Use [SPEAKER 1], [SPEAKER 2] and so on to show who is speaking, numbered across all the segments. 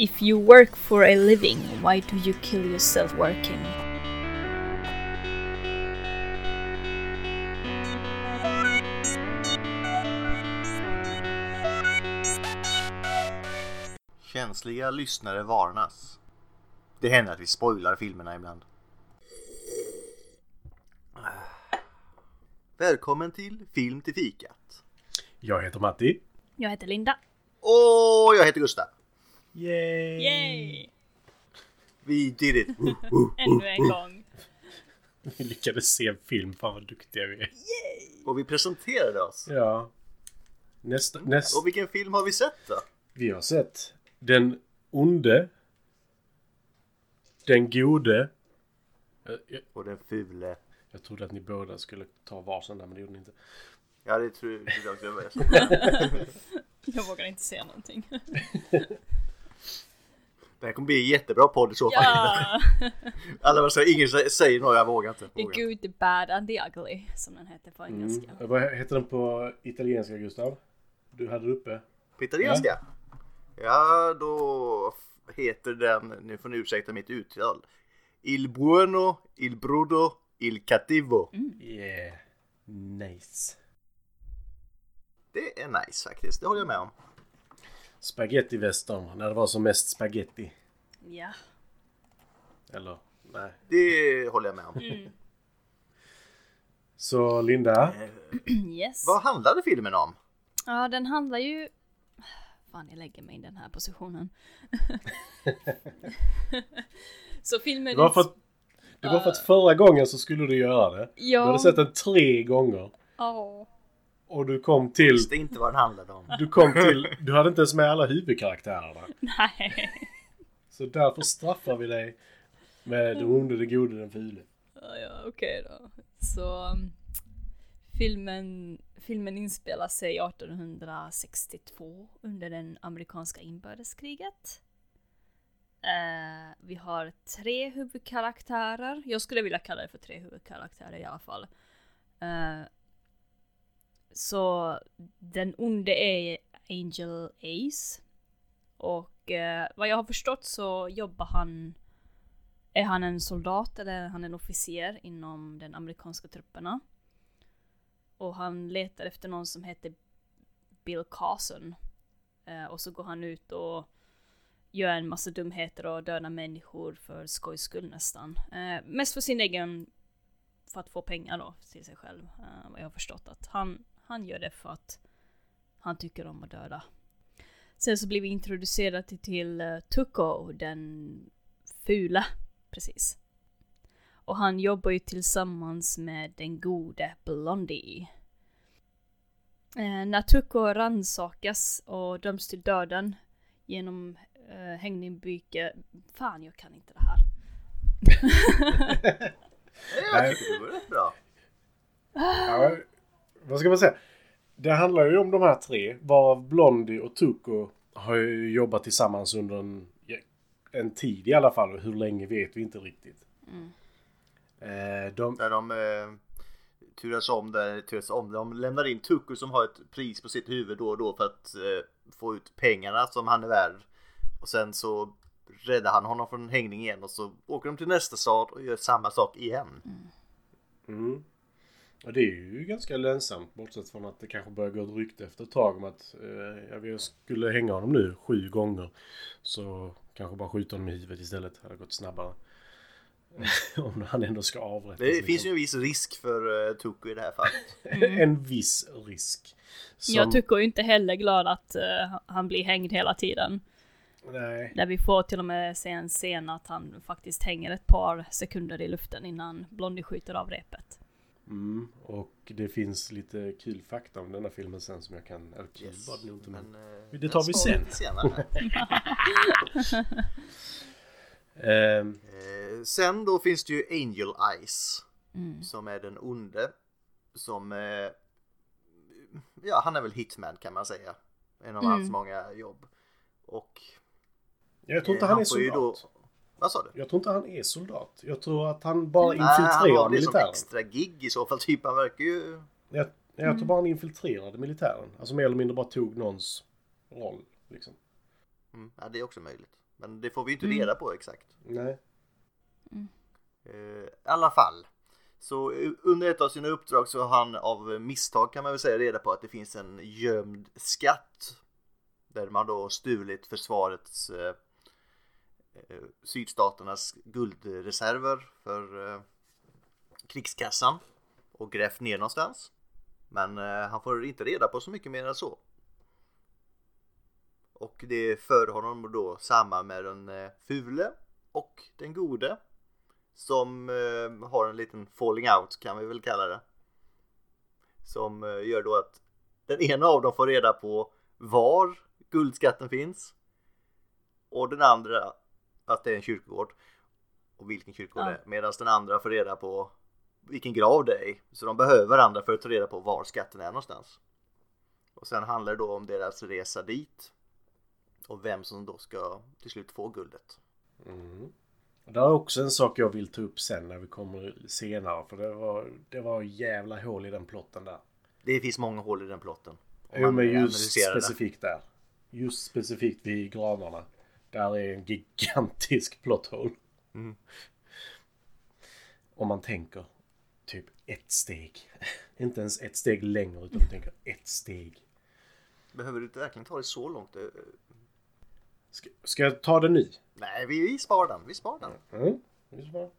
[SPEAKER 1] If you work for a living, why do you kill yourself working?
[SPEAKER 2] Känsliga lyssnare varnas. Det händer att vi spoilar filmerna ibland. Välkommen till Film till fikat.
[SPEAKER 3] Jag heter Matti.
[SPEAKER 1] Jag heter Linda.
[SPEAKER 2] Och jag heter Gustav.
[SPEAKER 3] Yay!
[SPEAKER 1] Yay!
[SPEAKER 2] Vi did it!
[SPEAKER 1] Ännu en gång.
[SPEAKER 3] Vi lyckades se en film. Fan vad duktiga vi är.
[SPEAKER 2] Och vi presenterade oss.
[SPEAKER 3] Ja. Nästa, nästa.
[SPEAKER 2] Och vilken film har vi sett då?
[SPEAKER 3] Vi har sett Den onde. Den gode. Jag,
[SPEAKER 2] Och den fule.
[SPEAKER 3] jag trodde att ni båda skulle ta varsin där men det gjorde ni inte.
[SPEAKER 2] Ja det tror jag också. Jag
[SPEAKER 1] vågar inte säga någonting.
[SPEAKER 2] Det här kommer bli en jättebra podd i så fall.
[SPEAKER 1] Ja!
[SPEAKER 2] Alla bara säger, ingen sä- säger något, jag vågar inte.
[SPEAKER 1] The good, the bad and the ugly, som den heter på engelska.
[SPEAKER 3] Mm. Vad heter den på italienska Gustav? Du hade det uppe.
[SPEAKER 2] På italienska? Ja, då f- heter den, nu får ni ursäkta mitt uttal. Il buono, il brudo, il cattivo.
[SPEAKER 3] Yeah. Nice.
[SPEAKER 2] Det är nice faktiskt, det håller jag med om.
[SPEAKER 3] Spaghetti western. När det var som mest spaghetti.
[SPEAKER 1] Ja.
[SPEAKER 3] Eller? Nej.
[SPEAKER 2] Det håller jag med om.
[SPEAKER 3] Så Linda.
[SPEAKER 1] Yes.
[SPEAKER 2] Vad handlade filmen om?
[SPEAKER 1] Ja, den handlar ju... Fan, jag lägger mig i den här positionen. så filmen...
[SPEAKER 3] Det var för att, det var för att förra gången så skulle du göra det.
[SPEAKER 1] Ja.
[SPEAKER 3] Du hade sett den tre gånger.
[SPEAKER 1] Ja.
[SPEAKER 3] Och du kom till...
[SPEAKER 2] Visste inte vad den handlade om.
[SPEAKER 3] Du kom till... Du hade inte ens med alla huvudkaraktärerna.
[SPEAKER 1] Nej.
[SPEAKER 3] Så därför straffar vi dig med den onde, den gode, den fule.
[SPEAKER 1] Ja, ja okej då. Så um, filmen, filmen inspelar sig 1862 under det amerikanska inbördeskriget. Eh, vi har tre huvudkaraktärer. Jag skulle vilja kalla det för tre huvudkaraktärer i alla fall. Eh, så den onde är Angel Ace. Och eh, vad jag har förstått så jobbar han är han en soldat eller är han en officer inom den amerikanska trupperna. Och han letar efter någon som heter Bill Carson. Eh, och så går han ut och gör en massa dumheter och dödar människor för skojs skull nästan. Eh, mest för sin egen, för att få pengar då till sig själv. Eh, vad jag har förstått att han, han gör det för att han tycker om att döda. Sen så blir vi introducerade till, uh, Tuco, den fula Precis. Och han jobbar ju tillsammans med den gode Blondie. Eh, när Tuco rannsakas och döms till döden genom eh, hängningsbyke... Fan, jag kan inte det här.
[SPEAKER 2] Jag tycker det var rätt bra.
[SPEAKER 3] Ja, vad ska man säga? Det handlar ju om de här tre. Varav Blondie och Tuco har ju jobbat tillsammans under en, en tid i alla fall. Hur länge vet vi inte riktigt. Eh, de,
[SPEAKER 2] Där de eh, turas om, där, turas om. De lämnar in Tucko som har ett pris på sitt huvud då och då för att eh, få ut pengarna som han är värd. Och sen så räddar han honom från hängning igen och så åker de till nästa stad och gör samma sak igen.
[SPEAKER 3] Mm. Och det är ju ganska lönsamt bortsett från att det kanske börjar gå ett rykte efter ett tag om att eh, ja, vi skulle hänga honom nu sju gånger. Så kanske bara skjuta honom i huvudet istället. hade gått snabbare. om han ändå ska avrättas.
[SPEAKER 2] Det finns ju en viss risk för uh, Tucko i det här fallet.
[SPEAKER 3] en viss risk. Som,
[SPEAKER 1] Jag tycker ju inte heller glad att eh, han blir hängd hela tiden.
[SPEAKER 3] Nej.
[SPEAKER 1] Där vi får till och med se en scen att han faktiskt hänger ett par sekunder i luften innan Blondie skjuter av repet.
[SPEAKER 3] Mm, och det finns lite kul fakta om denna filmen sen som jag kan... Eller kul
[SPEAKER 2] Yes.
[SPEAKER 3] var det nog inte men...
[SPEAKER 2] Men, eh,
[SPEAKER 3] Det tar vi sen. Ehm,
[SPEAKER 2] Eh, sen då finns det ju Angel Eyes
[SPEAKER 1] Mm.
[SPEAKER 2] som är den onde. Som, eh, ja han är väl hitman kan man säga. En av
[SPEAKER 1] Mm.
[SPEAKER 2] hans många jobb. Och
[SPEAKER 3] jag tror inte
[SPEAKER 2] eh,
[SPEAKER 3] han är
[SPEAKER 2] får ju
[SPEAKER 3] soldat.
[SPEAKER 2] då, vad sa du?
[SPEAKER 3] Jag tror inte han är soldat. Jag tror att han bara
[SPEAKER 2] Nej, han
[SPEAKER 3] infiltrerar
[SPEAKER 2] har det som
[SPEAKER 3] militären.
[SPEAKER 2] extra gig i så fall. Typ han verkar ju...
[SPEAKER 3] Jag, jag tror bara han infiltrerade militären. Alltså mer eller mindre bara tog någons roll. Liksom.
[SPEAKER 2] Mm, ja, det är också möjligt. Men det får vi ju inte
[SPEAKER 3] Mm.
[SPEAKER 2] reda på exakt.
[SPEAKER 3] Nej.
[SPEAKER 2] Eh, I alla fall. Så under ett av sina uppdrag så har han av misstag kan man väl säga reda på att det finns en gömd skatt. Där man då stulit försvarets eh, Eh, sydstaternas guldreserver för eh, krigskassan och grävt ner någonstans. Men eh, han får inte reda på så mycket mer än så. Och det för honom då samman med den eh, fule och den gode som eh, har en liten falling out kan vi väl kalla det. Som eh, gör då att den ena av dem får reda på var guldskatten finns och den andra att det är en kyrkogård och vilken kyrkogård
[SPEAKER 1] Ja.
[SPEAKER 2] det är medan den andra får reda på vilken grav det är i. Så de behöver varandra för att ta reda på var skatten är någonstans. Och sen handlar det då om deras resa dit och vem som då ska till slut få guldet.
[SPEAKER 3] Mm. Det är också en sak jag vill ta upp sen när vi kommer senare. För det var, det var jävla hål i den plotten där.
[SPEAKER 2] Det finns många hål i den plotten.
[SPEAKER 3] Jo men just
[SPEAKER 2] det.
[SPEAKER 3] specifikt där. Just specifikt vid gravarna. Där är en gigantisk plotthål.
[SPEAKER 2] Mm.
[SPEAKER 3] Om man tänker typ ett steg. Inte ens ett steg längre utan man tänker ett steg.
[SPEAKER 2] Behöver du verkligen ta det så långt? Eh,
[SPEAKER 3] Ska, ska jag ta det nu?
[SPEAKER 2] Nej, vi, vi spar den. Vi spar den.
[SPEAKER 3] Mm. Vi ska bara-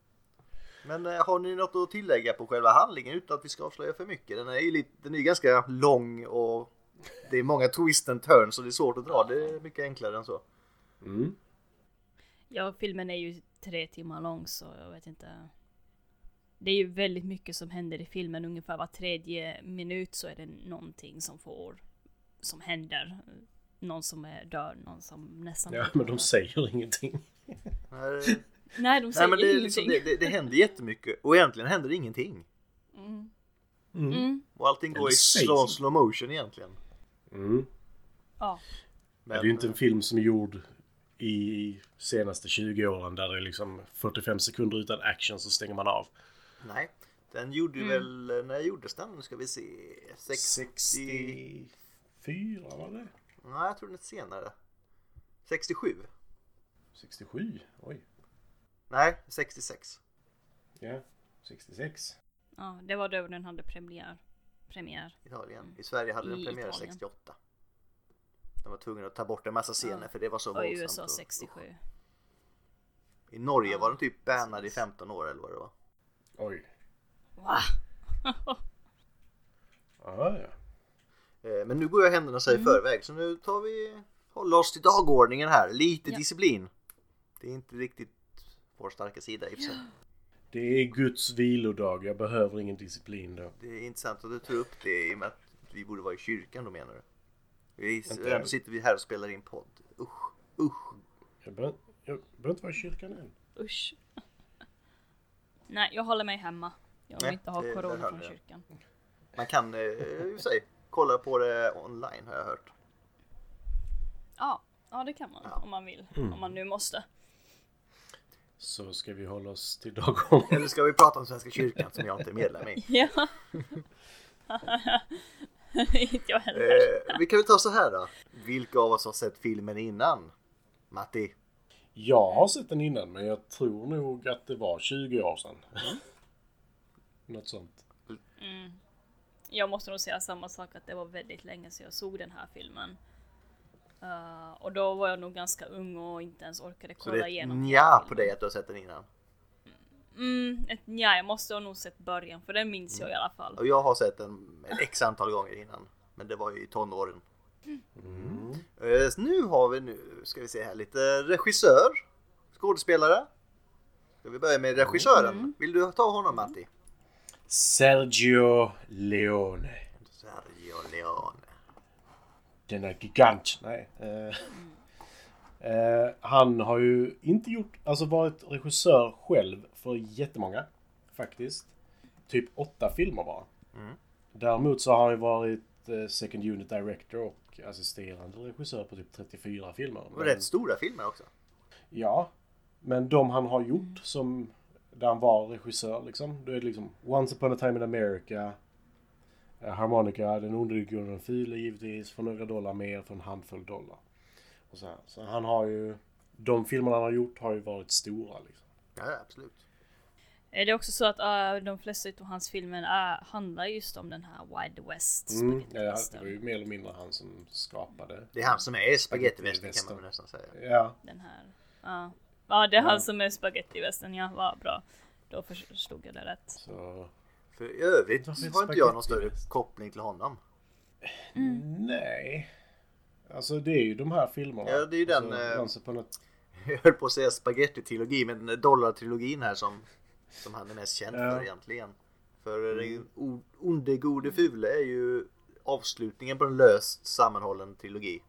[SPEAKER 2] Men eh, har ni något att tillägga på själva handlingen utan att vi ska avslöja för mycket? Den är ju lite, den är ganska lång och det är många twist and turns och det är svårt att dra. Det är mycket enklare än så.
[SPEAKER 3] Mm.
[SPEAKER 1] Ja, filmen är ju tre timmar lång så jag vet inte. Det är ju väldigt mycket som händer i filmen. Ungefär var tredje minut så är det någonting som får, som händer. Någon som är död, någon som nästan
[SPEAKER 3] Ja men de säger ingenting.
[SPEAKER 2] Nej,
[SPEAKER 1] Nej, de säger
[SPEAKER 2] Nej men det, är
[SPEAKER 1] ingenting.
[SPEAKER 2] liksom, det, det, det händer jättemycket och egentligen händer ingenting.
[SPEAKER 1] Mm.
[SPEAKER 3] Mm.
[SPEAKER 1] Mm.
[SPEAKER 2] Och allting går i slow, slow motion egentligen.
[SPEAKER 3] Mm.
[SPEAKER 1] Ja.
[SPEAKER 3] Det är ju inte en film som är gjord i senaste 20 åren där det är liksom 45 sekunder utan action så stänger man av.
[SPEAKER 2] Nej, den gjorde
[SPEAKER 1] Mm.
[SPEAKER 2] väl, när gjordes den? Nu ska vi se. 60...
[SPEAKER 3] 64 var det?
[SPEAKER 2] Nej, jag tror den är senare. 67?
[SPEAKER 3] 67? Oj.
[SPEAKER 2] Nej, 66.
[SPEAKER 3] Ja, 66.
[SPEAKER 1] ja, det var då den hade premiär. Premiär.
[SPEAKER 2] Italien. I Sverige hade den
[SPEAKER 1] I
[SPEAKER 2] premiär
[SPEAKER 1] Italien.
[SPEAKER 2] 68. De var tvungna att ta bort en massa scener
[SPEAKER 1] Ja.
[SPEAKER 2] för det var så
[SPEAKER 1] Och i
[SPEAKER 2] våldsamt.
[SPEAKER 1] USA
[SPEAKER 2] och-
[SPEAKER 1] 67.
[SPEAKER 2] I Norge
[SPEAKER 1] Ja,
[SPEAKER 2] var den typ bannad i
[SPEAKER 1] precis.
[SPEAKER 2] 15 år eller vad det var.
[SPEAKER 3] Oj.
[SPEAKER 1] Va?
[SPEAKER 3] Ja, ja.
[SPEAKER 2] Eh, Men nu går jag händerna sig i
[SPEAKER 1] Mm.
[SPEAKER 2] förväg så nu tar vi håller oss till dagordningen här. Lite
[SPEAKER 1] Ja.
[SPEAKER 2] disciplin. Det är inte riktigt vår starka sida i och för sig.
[SPEAKER 3] Det är Guds vilodag. Jag behöver ingen disciplin då.
[SPEAKER 2] Det är intressant att du tar upp det i och med att vi borde vara i kyrkan då menar du? Vi,
[SPEAKER 3] Inte-
[SPEAKER 2] ändå sitter vi här och spelar in podd. Usch, usch.
[SPEAKER 3] Jag behöver, inte vara i kyrkan än.
[SPEAKER 1] Usch. Nej, jag håller mig hemma. Jag vill
[SPEAKER 2] Nej,
[SPEAKER 1] inte ha
[SPEAKER 2] det-
[SPEAKER 1] corona från
[SPEAKER 2] jag.
[SPEAKER 1] kyrkan.
[SPEAKER 2] Man kan eh, i och sig kolla på det online har jag hört.
[SPEAKER 1] Ja, ja det kan man
[SPEAKER 2] Ja.
[SPEAKER 1] om man vill.
[SPEAKER 3] Mm.
[SPEAKER 1] Om man nu måste.
[SPEAKER 3] Så ska vi hålla oss till dagordningen.
[SPEAKER 2] Eller ska vi prata om Svenska kyrkan som jag inte är medlem i?
[SPEAKER 1] Ja. inte jag heller.
[SPEAKER 2] Eh, vi kan väl ta så här då. Vilka av oss har sett filmen innan? Matti?
[SPEAKER 3] Jag har sett den innan men jag tror nog att det var 20 år sedan. Något sånt.
[SPEAKER 1] Mm. Jag måste nog säga samma sak att det var väldigt länge sedan jag såg den här filmen. Eh, och då var jag nog ganska ung och inte ens orkade
[SPEAKER 2] Så
[SPEAKER 1] kolla
[SPEAKER 2] det är
[SPEAKER 1] igenom
[SPEAKER 2] på dig att du har sett den innan.
[SPEAKER 1] Mm, ett nja, jag måste ha nog sett början för den minns jag i alla fall.
[SPEAKER 2] Och jag har sett den ett x antal gånger innan. Men det var ju i tonåren.
[SPEAKER 3] Mm.
[SPEAKER 2] Eh, nu har vi nu, ska vi se här, lite regissör, skådespelare. Ska vi börja med regissören?
[SPEAKER 1] Mm.
[SPEAKER 2] Vill du ta honom Matti?
[SPEAKER 3] Sergio Leone.
[SPEAKER 2] Sergio Leone.
[SPEAKER 3] Denna gigant. Nej. Eh, eh, han har ju inte gjort, alltså varit regissör själv för jättemånga. Faktiskt. Typ åtta filmer bara.
[SPEAKER 2] Mm.
[SPEAKER 3] Däremot så har han ju varit eh, second unit director och assisterande regissör på typ 34 filmer.
[SPEAKER 2] Och rätt stora filmer också.
[SPEAKER 3] Ja. Men de han har gjort som där han var regissör liksom. Då är det liksom Once upon a time in America. eh, Harmonica, Den onde guden den fule givetvis. För några dollar mer för en handfull dollar. Och så, här. så han har ju de filmerna han har gjort har ju varit stora liksom.
[SPEAKER 2] Ja, absolut.
[SPEAKER 1] Är det också så att uh, de flesta av hans filmer uh, handlar just om den här Wild West
[SPEAKER 3] Mm, ja, det var ju mer eller mindre han som skapade.
[SPEAKER 2] Det är han som är spagettivästen kan man väl nästan säga.
[SPEAKER 3] Ja,
[SPEAKER 1] Den här. Ja. Ja, det är han
[SPEAKER 3] Ja.
[SPEAKER 1] som är spagettivästern. Ja, vad bra. Då förstod jag det rätt.
[SPEAKER 3] så...
[SPEAKER 2] För i övrigt har inte jag någon större koppling till honom.
[SPEAKER 3] Nej. Alltså det är ju de här filmerna.
[SPEAKER 2] Ja, det är ju den,
[SPEAKER 3] Alltså,
[SPEAKER 2] eh,
[SPEAKER 3] a-
[SPEAKER 2] Jag höll på att säga spagetti-trilogi, men den dollar-trilogin här som, som han är mest känd
[SPEAKER 3] Ja.
[SPEAKER 2] för egentligen. För den o- onde gode fule är ju avslutningen på en löst sammanhållen trilogi.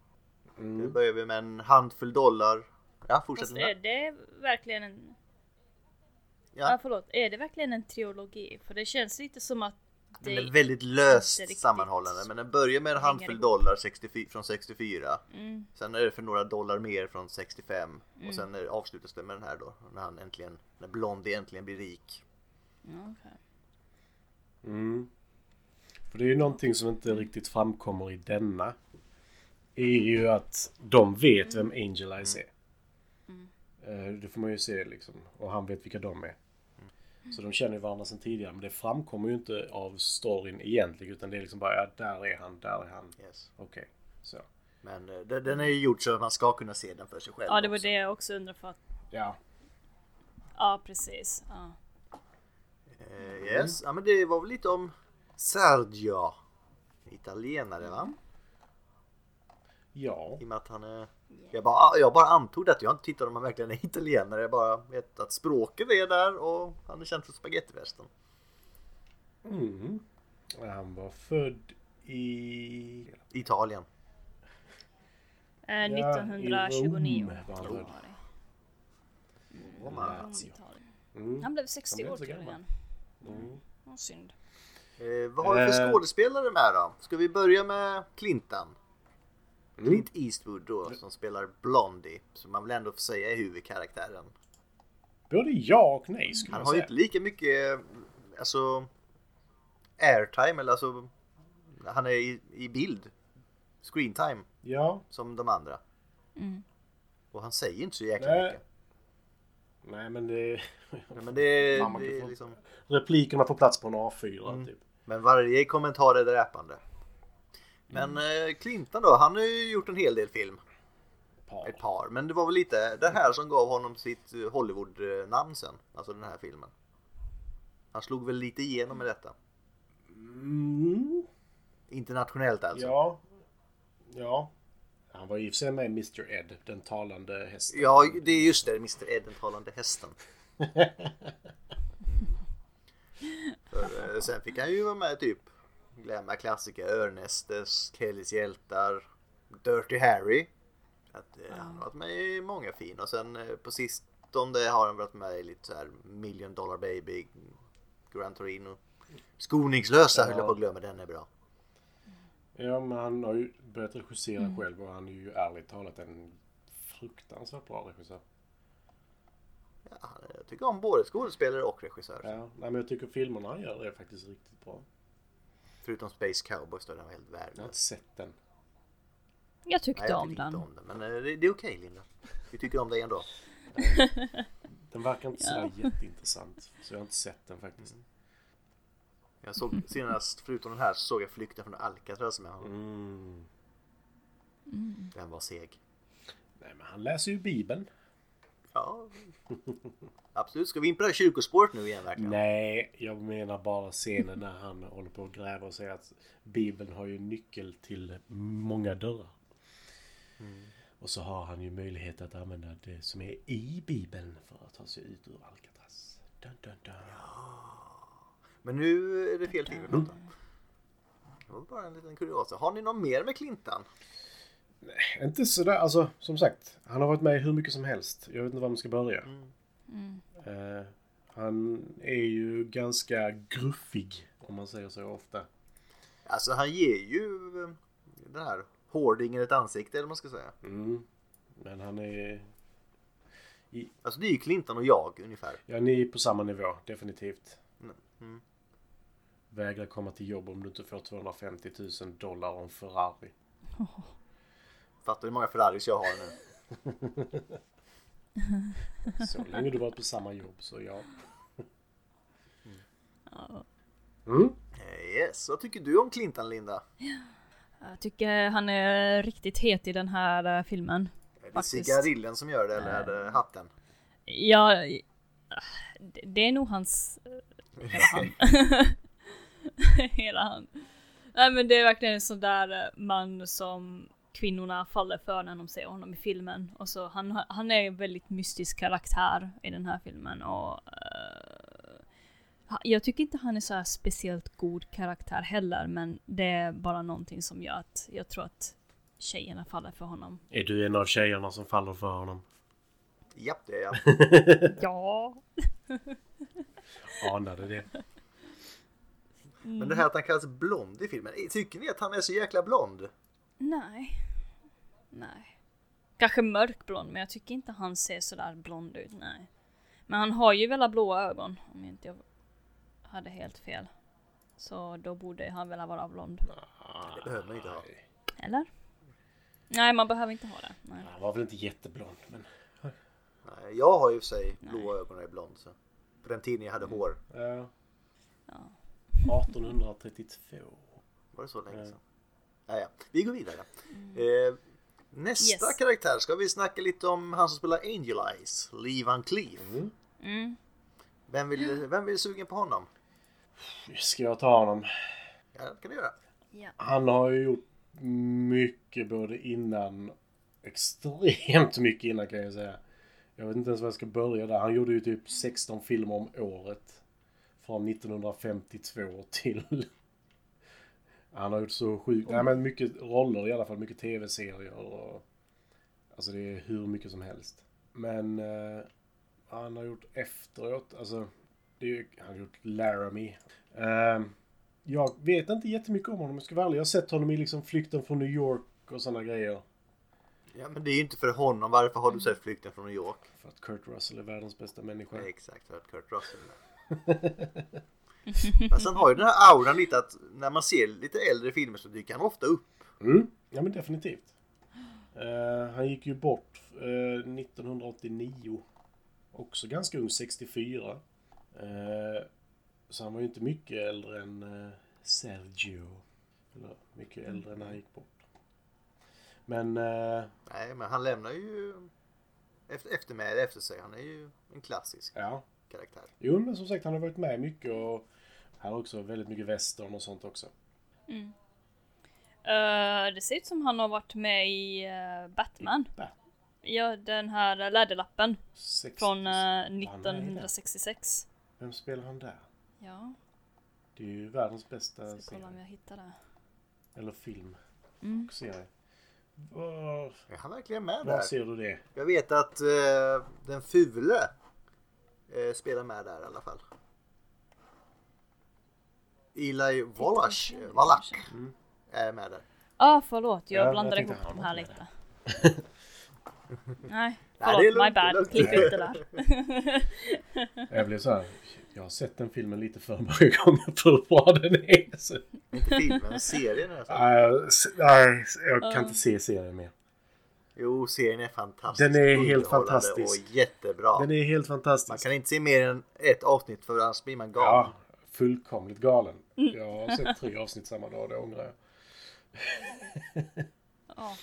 [SPEAKER 2] Nu
[SPEAKER 3] Mm.
[SPEAKER 2] börjar vi med en handfull dollar. Ja, fortsätt
[SPEAKER 1] Fast är
[SPEAKER 2] det.
[SPEAKER 1] verkligen en... Ja.
[SPEAKER 2] Ja,
[SPEAKER 1] förlåt. Är det verkligen en trilogi? För det känns lite som att.
[SPEAKER 2] Den är väldigt löst sammanhållande. Men den börjar med en handfull
[SPEAKER 1] ihop.
[SPEAKER 2] dollar 64, från 64.
[SPEAKER 1] Mm,
[SPEAKER 2] Sen är det för några dollar mer från 65.
[SPEAKER 1] Mm.
[SPEAKER 2] Och sen är, avslutas det med den här då. När han äntligen, när Blondie äntligen blir rik.
[SPEAKER 1] okej.
[SPEAKER 3] Mm. För det är ju någonting som inte riktigt framkommer i denna. Är ju att de vet vem Angel Eyes är.
[SPEAKER 1] Mm.
[SPEAKER 3] Eh, Det får man ju se liksom. Och han vet vilka de är. Så de känner ju varandra sedan tidigare. Men det framkommer ju inte av storyn egentligen. Utan det är liksom bara, ja där är han, där är han.
[SPEAKER 2] Yes.
[SPEAKER 3] Okej, så.
[SPEAKER 2] Men eh, den den är ju gjord så att man ska kunna se den för sig själv
[SPEAKER 1] Ja, det var
[SPEAKER 2] också.
[SPEAKER 1] det jag också undrade för att...
[SPEAKER 3] Ja.
[SPEAKER 1] Ja, precis. Ja.
[SPEAKER 2] Eh, yes, ja men det var väl lite om Sergio. Italienare va?
[SPEAKER 3] Ja.
[SPEAKER 2] I och med att han är... Jag bara, jag bara antog det, jag inte tittat om han verkligen är italienare. Jag bara vet att språket är där och han är känd för spagettivästern.
[SPEAKER 3] Mm. Han var född i...
[SPEAKER 2] Italien.
[SPEAKER 1] Eh,
[SPEAKER 3] Ja, i
[SPEAKER 1] 1929
[SPEAKER 3] Rom.
[SPEAKER 2] Roma.
[SPEAKER 1] Italien.
[SPEAKER 3] Mm.
[SPEAKER 1] Han blev 60
[SPEAKER 3] Han blev
[SPEAKER 1] år jag.
[SPEAKER 3] gammal. Mm.
[SPEAKER 1] Vad synd.
[SPEAKER 2] Eh, vad har vi för
[SPEAKER 3] Eh.
[SPEAKER 2] skådespelare med då? Ska vi börja med Clintan?
[SPEAKER 3] Mm.
[SPEAKER 2] Clint Eastwood då som spelar Blondie. Som man väl ändå får säga är huvudkaraktären.
[SPEAKER 3] Både ja och nej skulle
[SPEAKER 2] Han
[SPEAKER 3] jag
[SPEAKER 2] har ju
[SPEAKER 3] säga.
[SPEAKER 2] inte lika mycket alltså airtime eller alltså han är i, i bild. Screentime
[SPEAKER 3] Ja.
[SPEAKER 2] som de andra.
[SPEAKER 1] Mm.
[SPEAKER 2] Och han säger inte så jäkla
[SPEAKER 3] Nej.
[SPEAKER 2] mycket.
[SPEAKER 3] Nej men det...
[SPEAKER 2] Nej, Men det,
[SPEAKER 3] man
[SPEAKER 2] det är
[SPEAKER 3] få-
[SPEAKER 2] liksom
[SPEAKER 3] Replikerna får plats på en A4
[SPEAKER 2] Mm.
[SPEAKER 3] typ.
[SPEAKER 2] Men varje kommentar är dräpande. Men eh, Clinton då, han har ju gjort en hel del film.
[SPEAKER 3] Par.
[SPEAKER 2] Ett par. Men det var väl lite det här som gav honom sitt eh, Hollywood-namn sen. Alltså den här filmen. Han slog väl lite igenom med detta.
[SPEAKER 3] Mm.
[SPEAKER 2] Internationellt alltså.
[SPEAKER 3] Ja. Ja. Han var i och för sig med i Mr Ed, den talande hästen.
[SPEAKER 2] Ja, det är just det. Mr Ed, den talande hästen. För, eh, sen fick han ju vara med typ Glömma klassiker, Örnestes, Kellys hjältar, Dirty Harry. Att, eh, Han har varit med i många fin och sen eh, på sistone har han varit med i lite så här Million Dollar Baby, Gran Torino. Skoningslösa höll jag på att glömma, den är bra.
[SPEAKER 3] Ja men han har ju börjat regissera
[SPEAKER 1] Mm.
[SPEAKER 3] själv och han är ju ärligt talat en fruktansvärt bra regissör.
[SPEAKER 2] Ja, jag tycker om både skådespelare och regissör.
[SPEAKER 3] Ja, nej, men jag tycker filmerna han gör är faktiskt riktigt bra.
[SPEAKER 2] Förutom Space Cowboys då, den var helt
[SPEAKER 3] Jag har
[SPEAKER 2] värdelös.
[SPEAKER 3] inte sett den.
[SPEAKER 1] Jag tyckte
[SPEAKER 2] Nej, jag
[SPEAKER 1] om
[SPEAKER 2] tycker
[SPEAKER 1] den.
[SPEAKER 2] om den. Men eh, det, det är okej Linda. Vi tycker om dig ändå.
[SPEAKER 3] Den verkar inte sådär jätteintressant. Så jag har inte sett den faktiskt.
[SPEAKER 2] Jag såg senast, förutom den här, så såg jag Flykten från Alcatraz med honom.
[SPEAKER 3] Mm.
[SPEAKER 2] Den var seg.
[SPEAKER 3] Nej men han läser ju bibeln.
[SPEAKER 2] Ja, absolut. Ska vi in på det kyrkospåret nu igen verkligen?
[SPEAKER 3] Nej, jag menar bara scenen när han håller på att gräva och säger att Bibeln har ju nyckel till många dörrar. Och så har han ju möjlighet att använda det som är i Bibeln för att ta sig ut ur Alcatraz. Dun, dun, dun.
[SPEAKER 2] Men nu är det fel film vi pratar om. Det var bara en liten kuriosa. Har ni någon mer med Clintan?
[SPEAKER 3] Inte sådär, alltså som sagt. Han har varit med hur mycket som helst. Jag vet inte var man ska börja.
[SPEAKER 1] Mm.
[SPEAKER 3] Eh, han är ju ganska gruffig, om man säger så ofta.
[SPEAKER 2] Alltså han ger ju eh, den här hårdingen ett ansikte eller vad man ska säga.
[SPEAKER 3] Mm. Men han är...
[SPEAKER 2] Alltså det är ju Clinton och jag ungefär.
[SPEAKER 3] Ja, ni är på samma nivå, definitivt.
[SPEAKER 2] Mm, mm.
[SPEAKER 3] Vägra komma till jobb om du inte får 250 000 dollar och en Ferrari.
[SPEAKER 2] Fattar du hur många Ferraris jag har nu?
[SPEAKER 3] Så länge du varit på samma jobb så ja.
[SPEAKER 1] Ja.
[SPEAKER 3] Mm.
[SPEAKER 2] Eh, Yes, vad tycker du om Clintan Linda?
[SPEAKER 1] Jag tycker han är riktigt het i den här eh, filmen.
[SPEAKER 2] Är det
[SPEAKER 1] Faktiskt.
[SPEAKER 2] cigarillen som gör det eller är det hatten?
[SPEAKER 1] Ja, det- det är nog hans... Hela han. Hela han. Nej men det är verkligen en sån där eh, man som kvinnorna faller för när de ser honom i filmen. Och så han, han är en väldigt mystisk karaktär i den här filmen och ha- jag tycker inte han är så här speciellt god karaktär heller men det är bara någonting som gör att jag tror att tjejerna faller för honom.
[SPEAKER 3] Är du en av tjejerna som faller för honom?
[SPEAKER 2] Japp, det är jag.
[SPEAKER 1] Ja.
[SPEAKER 3] Anade det.
[SPEAKER 2] Men det här att han kallas blond i filmen, tycker ni att han är så jäkla blond?
[SPEAKER 1] Nej. Nej. Kanske mörkblond, men jag tycker inte han ser sådär blond ut, nej. Men han har ju väl blåa ögon, om jag inte hade helt fel. Så då borde han väl vara blond.
[SPEAKER 2] Det behöver man inte ha.
[SPEAKER 1] Eller? Nej, man behöver inte ha det. Nej.
[SPEAKER 3] Han var väl inte jätteblond men...
[SPEAKER 2] Nej, jag har ju för sig blåa ögon och är blond. Så. På den tiden jag hade hår.
[SPEAKER 3] Ja.
[SPEAKER 1] Ja.
[SPEAKER 3] 1832.
[SPEAKER 2] Var det så länge
[SPEAKER 3] Ja.
[SPEAKER 2] sedan? Ja, ja. Vi går vidare. Eh, nästa
[SPEAKER 1] Yes.
[SPEAKER 2] karaktär ska vi snacka lite om han som spelar Angel Eyes, Lee Van Cleef.
[SPEAKER 3] Mm.
[SPEAKER 1] Mm.
[SPEAKER 2] Vem vill, vem vill sugen på honom?
[SPEAKER 3] Ska jag ta honom?
[SPEAKER 2] Ja, det kan du göra.
[SPEAKER 1] Ja.
[SPEAKER 3] Han har ju gjort mycket både innan, extremt mycket innan kan jag säga. Jag vet inte ens var jag ska börja där. Han gjorde ju typ 16 filmer om året. Från 1952 till... Han har gjort så sjukt, nej men mycket roller i alla fall, mycket tv-serier och... Alltså det är hur mycket som helst. Men eh, han har gjort efteråt, alltså... Det är, han har gjort Laramie. Eh, jag vet inte jättemycket om honom om jag ska vara ärlig. Jag har sett honom i liksom Flykten från New York och sådana grejer.
[SPEAKER 2] Ja, men det är ju inte för honom. Varför har du sett Flykten från New York?
[SPEAKER 3] För att Kurt Russell är världens bästa människa.
[SPEAKER 2] Ja. Exakt, för att Kurt Russell är. Men sen har ju den här auran lite att när man ser lite äldre filmer så dyker han ofta upp.
[SPEAKER 3] Mm. Ja men definitivt. Eh, han gick ju bort eh, 1989. Också ganska ung, 64. Eh, så han var ju inte mycket äldre än Sergio. Eller mycket äldre när han gick bort. Men
[SPEAKER 2] Nej, men han lämnar ju efter, eftermäle efter sig. Han är ju en klassisk
[SPEAKER 3] ja.
[SPEAKER 2] Karaktär.
[SPEAKER 3] Jo men som sagt han har varit med mycket och här har också väldigt mycket western och sånt också.
[SPEAKER 1] Mm. Eh, det ser ut som han har varit med i eh, Batman.
[SPEAKER 3] Bat-
[SPEAKER 1] Ja, den här läderlappen.
[SPEAKER 3] Sex-
[SPEAKER 1] Från eh,
[SPEAKER 3] Han är där.
[SPEAKER 1] 1966.
[SPEAKER 3] Vem spelar han där?
[SPEAKER 1] Ja,
[SPEAKER 3] Det är ju världens bästa
[SPEAKER 1] ska kolla om
[SPEAKER 3] serie.
[SPEAKER 1] jag hittar det.
[SPEAKER 3] Eller film.
[SPEAKER 1] Mm.
[SPEAKER 3] Och serie. Var,
[SPEAKER 2] Är han verkligen med
[SPEAKER 3] var
[SPEAKER 2] där?
[SPEAKER 3] ser du det?
[SPEAKER 2] Jag vet att eh, den fule eh, spelar med där i alla fall. Eli Wallach, Wallach
[SPEAKER 3] Mm.
[SPEAKER 2] är med där.
[SPEAKER 1] Ah, förlåt, jag
[SPEAKER 3] Ja, jag
[SPEAKER 1] blandade ihop de här lite. Nej, förlåt,
[SPEAKER 2] lugnt,
[SPEAKER 1] my bad. Klipp ut det där.
[SPEAKER 3] Jag blev så här. Jag har sett den filmen lite för många gånger för hur bra den är. Så,
[SPEAKER 2] Inte filmen, men serien.
[SPEAKER 3] Nej, nej, jag kan inte se serien mer.
[SPEAKER 2] Jo, serien är fantastisk.
[SPEAKER 3] Den är helt fantastisk.
[SPEAKER 2] Och jättebra.
[SPEAKER 3] Den är helt
[SPEAKER 2] Man
[SPEAKER 3] fantastisk.
[SPEAKER 2] kan inte se mer än ett avsnitt för annars blir man galen.
[SPEAKER 3] Ja, fullkomligt galen. Jag har sett tre avsnitt samma dag, det ångrar jag.
[SPEAKER 1] Ja.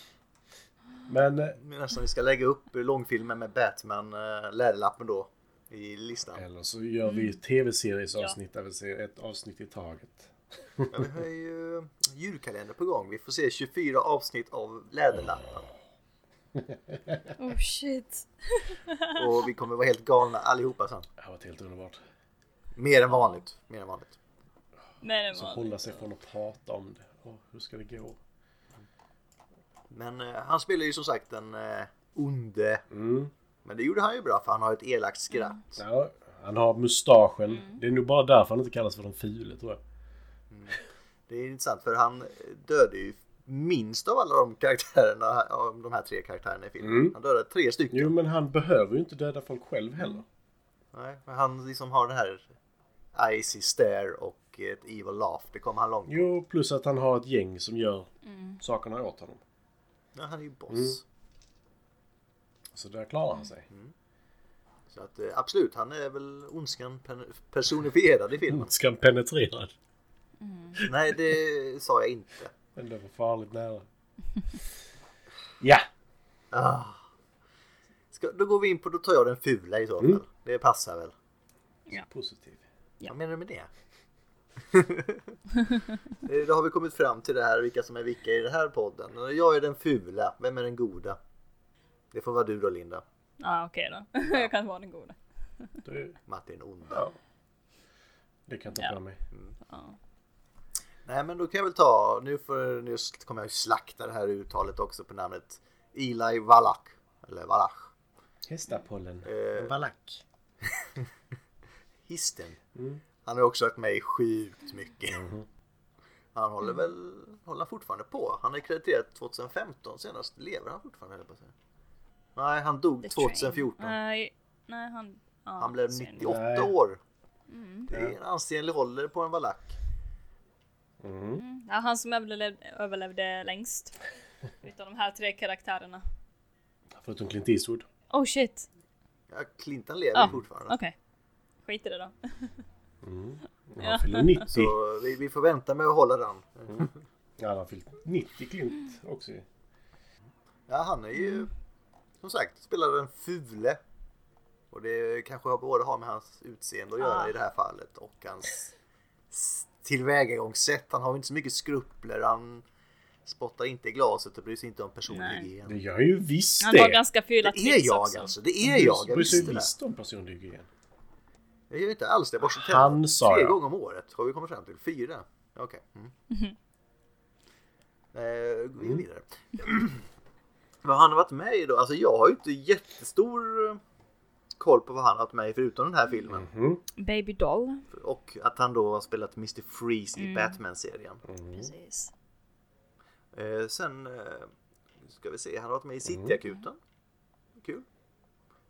[SPEAKER 3] Men, eh,
[SPEAKER 2] Men Nästan vi ska lägga upp långfilmen med Batman, äh, Läderlappen då, i listan.
[SPEAKER 3] eller så gör vi tv-seriesavsnitt där vi ser ett avsnitt i taget.
[SPEAKER 2] Ja, vi har ju julkalender på gång. Vi får se 24 avsnitt av Läderlappen.
[SPEAKER 1] Oh shit.
[SPEAKER 2] Och vi kommer vara helt galna allihopa sen.
[SPEAKER 3] Det har varit helt underbart.
[SPEAKER 2] Mer än vanligt. Mer än vanligt.
[SPEAKER 1] Men det
[SPEAKER 3] Så
[SPEAKER 1] var...
[SPEAKER 3] hålla sig från att prata om det. Åh, hur ska det gå?
[SPEAKER 2] Men eh, han spelar ju som sagt den eh, onde.
[SPEAKER 3] Mm.
[SPEAKER 2] Men det gjorde han ju bra för han har ett elakt skratt.
[SPEAKER 3] Ja, han har mustaschen. Det är nog bara därför han inte kallas för den fule tror jag.
[SPEAKER 2] Det är intressant för han dödade ju minst av alla de karaktärerna, av de här tre karaktärerna i filmen.
[SPEAKER 3] Mm.
[SPEAKER 2] Han dödade tre stycken.
[SPEAKER 3] Jo, men han behöver ju inte döda folk själv heller.
[SPEAKER 2] Nej, men han liksom har den här icy stare och ett evil laugh. Det kommer han långt.
[SPEAKER 3] Jo, plus att han har ett gäng som gör
[SPEAKER 1] Mm.
[SPEAKER 3] sakerna åt honom.
[SPEAKER 2] Ja, han är ju boss.
[SPEAKER 3] Mm. Så där klarar han sig.
[SPEAKER 2] Så att, eh, absolut, han är väl ondskan personifierad i filmen.
[SPEAKER 3] Ondskan penetrerad.
[SPEAKER 2] Nej, det sa jag inte.
[SPEAKER 3] Men det var farligt nära. Ja!
[SPEAKER 2] Ah. Ska, då går vi in på, då tar jag den fula i så fall.
[SPEAKER 3] Mm.
[SPEAKER 2] Det passar väl.
[SPEAKER 1] Ja.
[SPEAKER 3] Positiv.
[SPEAKER 1] Ja.
[SPEAKER 2] Vad menar du med det? Eh, då har vi kommit fram till det här, vilka som är vilka i den här podden. Jag är den fula, vem är den goda? Det får vara du då Linda.
[SPEAKER 1] Ja okej då. jag kan vara den goda.
[SPEAKER 3] Du,
[SPEAKER 2] Martin onda.
[SPEAKER 3] ja. Det kan jag ta
[SPEAKER 1] Ja.
[SPEAKER 3] på mig.
[SPEAKER 1] Ja.
[SPEAKER 2] Nej men då kan jag väl ta, nu, får, nu kommer jag ju slakta det här uttalet också på namnet Eli Wallach. Eller Wallach.
[SPEAKER 3] Hästapollen.
[SPEAKER 2] Eh.
[SPEAKER 3] Valack.
[SPEAKER 2] Histen.
[SPEAKER 3] Mm.
[SPEAKER 2] Han har också varit med i sjukt mycket.
[SPEAKER 3] Mhm.
[SPEAKER 2] Han håller väl, håller han fortfarande på. Han är krediterad 2015 senast. Lever han fortfarande på säga. Nej, han dog
[SPEAKER 1] The
[SPEAKER 2] 2014.
[SPEAKER 1] Train. Nej, nej han... Ja,
[SPEAKER 2] Han blev
[SPEAKER 1] synd.
[SPEAKER 2] 98
[SPEAKER 3] Nej.
[SPEAKER 2] år.
[SPEAKER 1] Mm.
[SPEAKER 2] Det är en ansenlig ålder på en valack.
[SPEAKER 3] Mm.
[SPEAKER 1] Mm. Ja, han som överlevde, överlevde längst. Utav de här tre karaktärerna.
[SPEAKER 3] Förutom Clint Eastwood.
[SPEAKER 1] Oh shit.
[SPEAKER 2] Ja, Clinton lever
[SPEAKER 1] Ja,
[SPEAKER 2] fortfarande.
[SPEAKER 1] Okej. Skit i det då.
[SPEAKER 3] Mm. Han
[SPEAKER 1] Ja.
[SPEAKER 3] fyller 90.
[SPEAKER 2] Så vi, vi får vänta med att hålla den.
[SPEAKER 3] Ja, han har fyllt 90 Clint också.
[SPEAKER 2] Ja, han är ju som sagt spelar den fule. Och det kanske har både har med hans utseende att göra
[SPEAKER 1] Ah.
[SPEAKER 2] i det här fallet och hans tillvägagångssätt. Han har ju inte så mycket skrupler. Han spottar inte i glaset och bryr sig inte om personlig
[SPEAKER 1] Nej.
[SPEAKER 2] hygien.
[SPEAKER 3] Det gör ju visst
[SPEAKER 1] Han har
[SPEAKER 3] det.
[SPEAKER 1] ganska fula
[SPEAKER 2] Det är jag
[SPEAKER 1] också.
[SPEAKER 2] alltså. Det är jag. Jag
[SPEAKER 3] bryr sig
[SPEAKER 2] det.
[SPEAKER 3] visst om personlig hygien.
[SPEAKER 2] Jag gör inte alls det. Jag borstar
[SPEAKER 3] Han
[SPEAKER 2] tänderna
[SPEAKER 3] sa
[SPEAKER 2] tre
[SPEAKER 3] jag.
[SPEAKER 2] gånger om året. Har vi kommit fram till. Fyra. Okej. Mm. Eh, gå
[SPEAKER 3] Mm.
[SPEAKER 2] vidare. vad han har varit med i då? Alltså jag har ju inte jättestor eh, koll på vad han har varit med i förutom den här filmen.
[SPEAKER 3] Mhm.
[SPEAKER 1] Baby Doll.
[SPEAKER 2] Och att han då har spelat Mr. Freeze i
[SPEAKER 1] Mm.
[SPEAKER 2] Batman-serien.
[SPEAKER 3] Mm.
[SPEAKER 1] Precis.
[SPEAKER 2] Eh, sen eh, ska vi se, han har varit med i Cityakuten. Kul.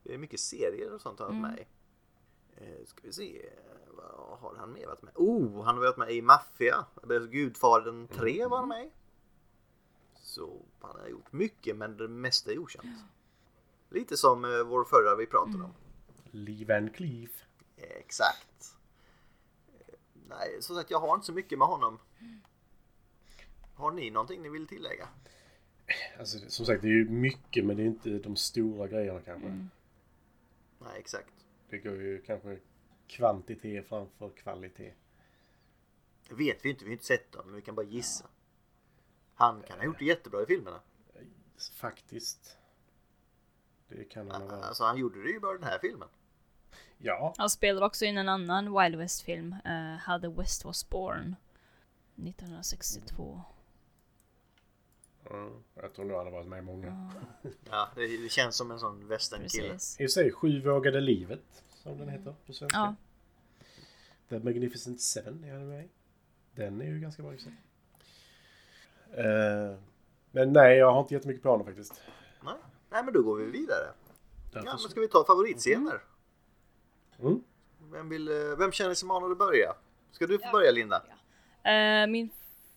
[SPEAKER 2] Det är mycket serier och sånt han har varit med i. Eh, ska vi se, vad har han mer varit med Oh, han har varit med i Mafia. Eller Gudfadern 3 var han med i. Så han har gjort mycket men det mesta är okänt. Lite som eh, vår förra vi pratade om.
[SPEAKER 3] Lee Van Cleef.
[SPEAKER 2] Exakt. Eh, Nej, som sagt jag har inte så mycket med honom. Har ni någonting ni vill tillägga?
[SPEAKER 3] Alltså, som sagt, det är ju mycket men det är inte de stora grejerna kanske.
[SPEAKER 1] Mm.
[SPEAKER 2] Nej, exakt.
[SPEAKER 3] Det går ju kanske kvantitet framför kvalitet.
[SPEAKER 2] Det vet vi inte, vi har inte sett dem, men vi kan bara gissa. Han kan ha gjort det jättebra i filmerna.
[SPEAKER 3] Faktiskt. Det kan han ha varit.
[SPEAKER 2] Alltså han gjorde det ju bara den här filmen.
[SPEAKER 3] Ja.
[SPEAKER 1] Han spelar också in en annan Wild West-film, uh, How the West Was Born. 1962.
[SPEAKER 3] Mm. Jag tror nog han har varit med i många.
[SPEAKER 2] Ja, det, det känns som en sån västernkille.
[SPEAKER 3] I sig, Sju vågade livet. Som den heter på svenska.
[SPEAKER 1] Ja.
[SPEAKER 3] The Magnificent Seven är han med i. Den är ju ganska bra i sig. Eh, men nej, jag har inte jättemycket planer faktiskt.
[SPEAKER 2] Nej. Nej, men då går vi vidare. Ja, men ska vi ta favoritscener?
[SPEAKER 3] Mm.
[SPEAKER 2] Vem, vill, eh, vem känner sig manad att börja? Ska du få börja Linda?
[SPEAKER 1] Eh, min,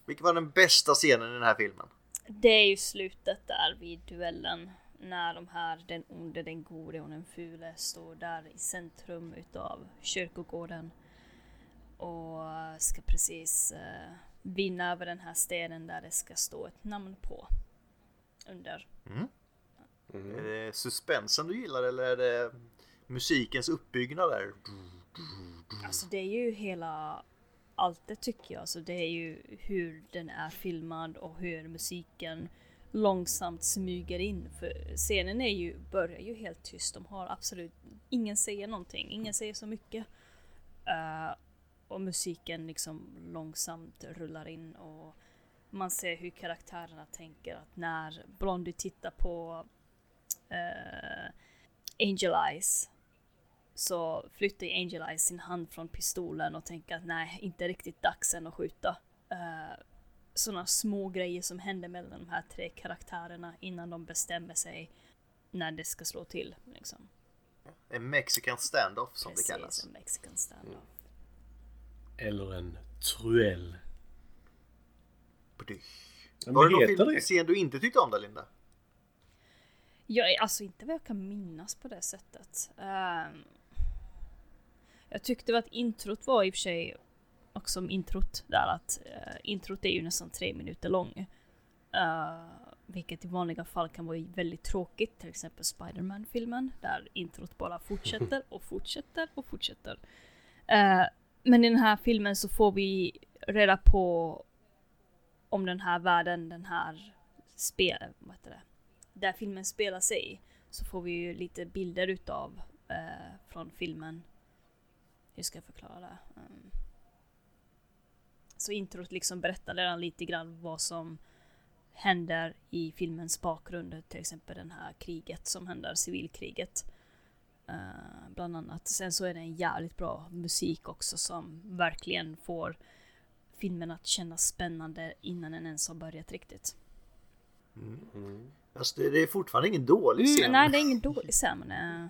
[SPEAKER 2] Vilken var den bästa scenen i den här filmen?
[SPEAKER 1] det är ju slutet där vid duellen. När de här, den onde, den gode och den fule står där i centrum utav kyrkogården. Och ska precis eh, vinna över den här stenen där det ska stå ett namn på. Under.
[SPEAKER 3] Mm.
[SPEAKER 2] Är det suspensen du gillar eller är det musikens uppbyggnad där?
[SPEAKER 1] Alltså det är ju hela allt det tycker jag. Alltså det är ju hur den är filmad och hur musiken långsamt smyger in. För scenen är ju, börjar ju helt tyst. De har absolut, ingen säger någonting. Ingen säger så mycket. Eh, och musiken liksom långsamt rullar in och man ser hur karaktärerna tänker att när Blondie tittar på eh, Angel Eyes så flyttar Angel Eyes sin hand från pistolen och tänker att nej, inte riktigt dags än att skjuta. Uh, Sådana små grejer som händer mellan de här tre karaktärerna innan de bestämmer sig när det ska slå till. Liksom.
[SPEAKER 2] En mexican standoff som
[SPEAKER 1] Precis,
[SPEAKER 2] det kallas.
[SPEAKER 1] en mexican standoff.
[SPEAKER 3] Eller en truell.
[SPEAKER 2] Var det någon
[SPEAKER 3] heter
[SPEAKER 2] film,
[SPEAKER 3] det?
[SPEAKER 2] scen du inte tyckte om där Linda?
[SPEAKER 1] Jag är alltså inte vad jag kan minnas på det sättet. Um, jag tyckte att introt var i och för sig också som introt där att uh, introt är ju nästan tre minuter lång. Uh, vilket i vanliga fall kan vara väldigt tråkigt, till exempel Spiderman-filmen där introt bara fortsätter och fortsätter och fortsätter. Uh, men i den här filmen så får vi reda på om den här världen, den här spel, vad heter det, där filmen spelar sig så får vi ju lite bilder utav eh, från filmen. Hur ska jag förklara det? Um, så introt liksom berättar redan lite grann vad som händer i filmens bakgrund, till exempel den här kriget som händer, civilkriget. Uh, bland annat. Sen så är det en jävligt bra musik också som verkligen får filmen att kännas spännande innan den ens har börjat riktigt.
[SPEAKER 2] Mm. Mm. Alltså det är fortfarande ingen dålig scen.
[SPEAKER 1] Mm, nej, det är ingen dålig scen. Men,
[SPEAKER 2] uh...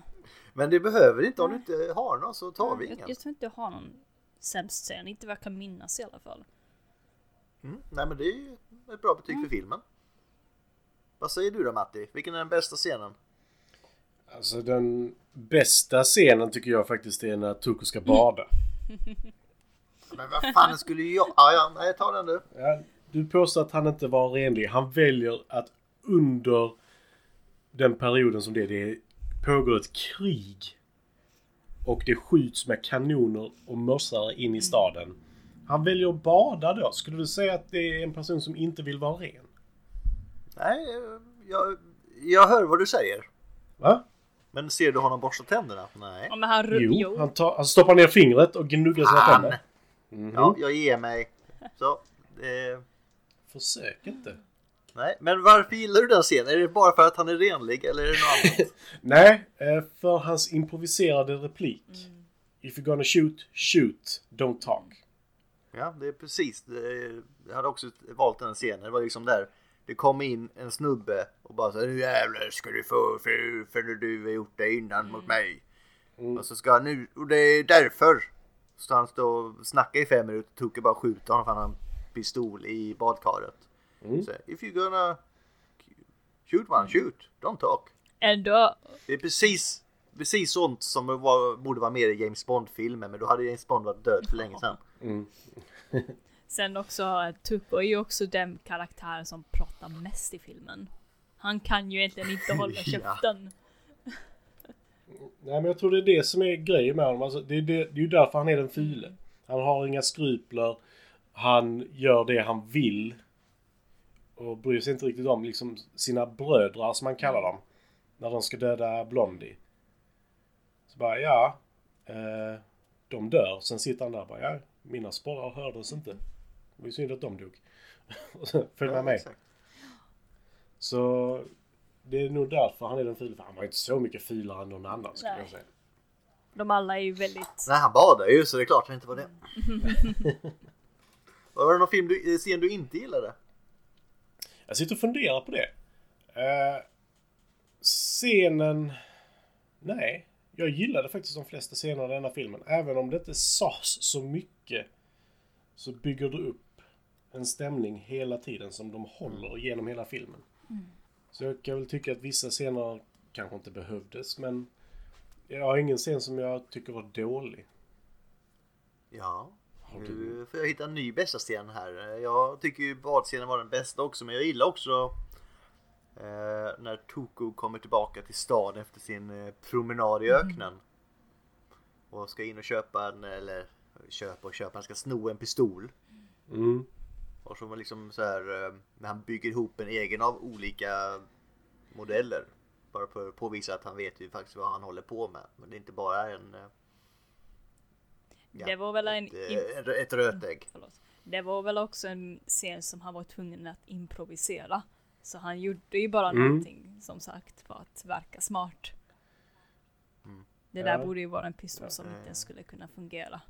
[SPEAKER 2] men det behöver inte, om du inte har någon så tar vi ingen.
[SPEAKER 1] Jag, jag tror inte jag har någon sämst scen, inte vad jag kan minnas i alla fall.
[SPEAKER 2] Mm, nej men det är ju ett bra betyg för filmen. Vad säger du då Matti? Vilken är den bästa scenen?
[SPEAKER 3] Alltså den bästa scenen tycker jag faktiskt är när Tuko ska bada.
[SPEAKER 2] Men vad fan skulle jag... Ja, ja, nej, ta den du.
[SPEAKER 3] Ja, du påstår att han inte var renlig. Han väljer att under den perioden som det, det pågår ett krig. Och det skjuts med kanoner och mössar in i staden. Han väljer att bada då. Skulle du säga att det är en person som inte vill vara ren?
[SPEAKER 2] Nej, jag, jag hör vad du säger.
[SPEAKER 3] Va?
[SPEAKER 2] Men ser du honom borsta tänderna? Nej.
[SPEAKER 1] Ja, men han,
[SPEAKER 3] jo, jo. Han, tar, han stoppar ner fingret och gnuggar sina tänder.
[SPEAKER 2] Mm -hmm. Ja, jag ger mig. Så. Eh...
[SPEAKER 3] Försök inte.
[SPEAKER 2] Nej, men varför gillar du den scenen? Är det bara för att han är renlig eller är det något annat?
[SPEAKER 3] Nej, eh, för hans improviserade replik. Mm. If you're gonna shoot, shoot, don't talk.
[SPEAKER 2] Ja, det är precis. Jag hade också valt den scenen. Det var liksom där det kom in en snubbe och bara så nu jävlar ska du få för, för du har gjort det innan mm. mot mig. Mm. Och så ska han nu, och det är därför. Så han står och snackar i fem minuter, Tuke bara skjuter honom för han har en pistol i badkaret. Mm. Så, if you're gonna shoot one, shoot, don't talk.
[SPEAKER 1] Ändå.
[SPEAKER 2] Det är precis, precis sånt som var, borde vara med i James Bond-filmer, men då hade James Bond varit död för länge sedan. Mm.
[SPEAKER 1] Sen också, Tuco är ju också den karaktär som pratar mest i filmen. Han kan ju egentligen inte hålla käften.
[SPEAKER 3] Nej men jag tror det är det som är grejen med honom. Alltså, det, är det, det är ju därför han är den file. Han har inga skrupler. Han gör det han vill. Och bryr sig inte riktigt om liksom sina brödrar som man kallar dem. När de ska döda Blondie. Så bara ja. Eh, de dör. Sen sitter han där och bara ja. Mina sporrar hördes inte. Det var synd att de dog. Följ med ja, mig. Exakt. Så det är nog därför han är den fula. Han var inte så mycket filare än någon annan skulle jag säga.
[SPEAKER 1] De alla är ju väldigt...
[SPEAKER 2] Nej han badar ju så det är klart han inte var det. var det någon film du, scen du inte gillade?
[SPEAKER 3] Jag sitter och funderar på det. Uh, scenen... Nej. Jag gillade faktiskt de flesta scenerna i denna filmen. Även om det inte sades så mycket. Så bygger du upp en stämning hela tiden som de håller genom hela filmen. Mm. Så jag kan väl tycka att vissa scener kanske inte behövdes men jag har ingen scen som jag tycker var dålig.
[SPEAKER 2] Ja, nu får jag hitta en ny bästa scen här. Jag tycker ju badscenen var den bästa också men jag gillar också eh, när Toko kommer tillbaka till stan efter sin eh, promenad i mm. öknen. Och ska in och köpa en, eller köpa och köpa, han ska sno en pistol. Mm. Och som liksom så här, eh, när han bygger ihop en egen av olika modeller. Bara för att påvisa att han vet ju faktiskt vad han håller på med. Men det är inte bara en... Eh,
[SPEAKER 1] ja, det var väl en...
[SPEAKER 2] Ett, ett rötägg.
[SPEAKER 1] Förlåt. Det var väl också en scen som han var tvungen att improvisera. Så han gjorde ju bara mm. någonting som sagt för att verka smart. Mm. Det där ja. borde ju vara en pistol som inte skulle kunna fungera.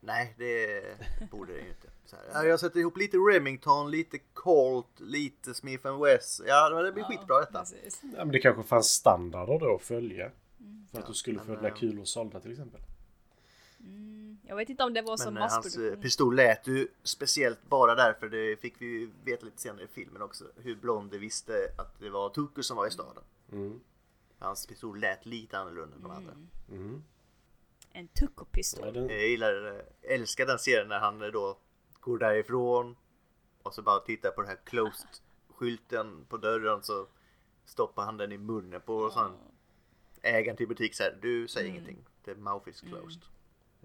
[SPEAKER 2] Nej, det borde det ju inte. Här, jag sätter ihop lite Remington, lite Colt, lite Smith Wess. Ja, det blir ja, skitbra detta. Precis.
[SPEAKER 3] Ja, men det kanske fanns standarder då att följa. Mm. För att ja, du skulle få dina eh, kulor sålda till exempel.
[SPEAKER 1] Mm, jag vet inte om det var som
[SPEAKER 2] eh, massproduktion. Hans pistol lät ju speciellt bara därför. Det fick vi veta lite senare i filmen också. Hur Blondie visste att det var Tuku som var i staden.
[SPEAKER 3] Mm.
[SPEAKER 2] Hans pistol lät lite annorlunda än de andra.
[SPEAKER 3] Mm.
[SPEAKER 1] En tuckopistol.
[SPEAKER 3] Ja, den,
[SPEAKER 2] Jag gillar, eh, älskar den serien när han eh, då går därifrån och så bara tittar på den här closed skylten på dörren så stoppar han den i munnen på sån ägaren till butik så här, du säger ingenting. The mouth is closed.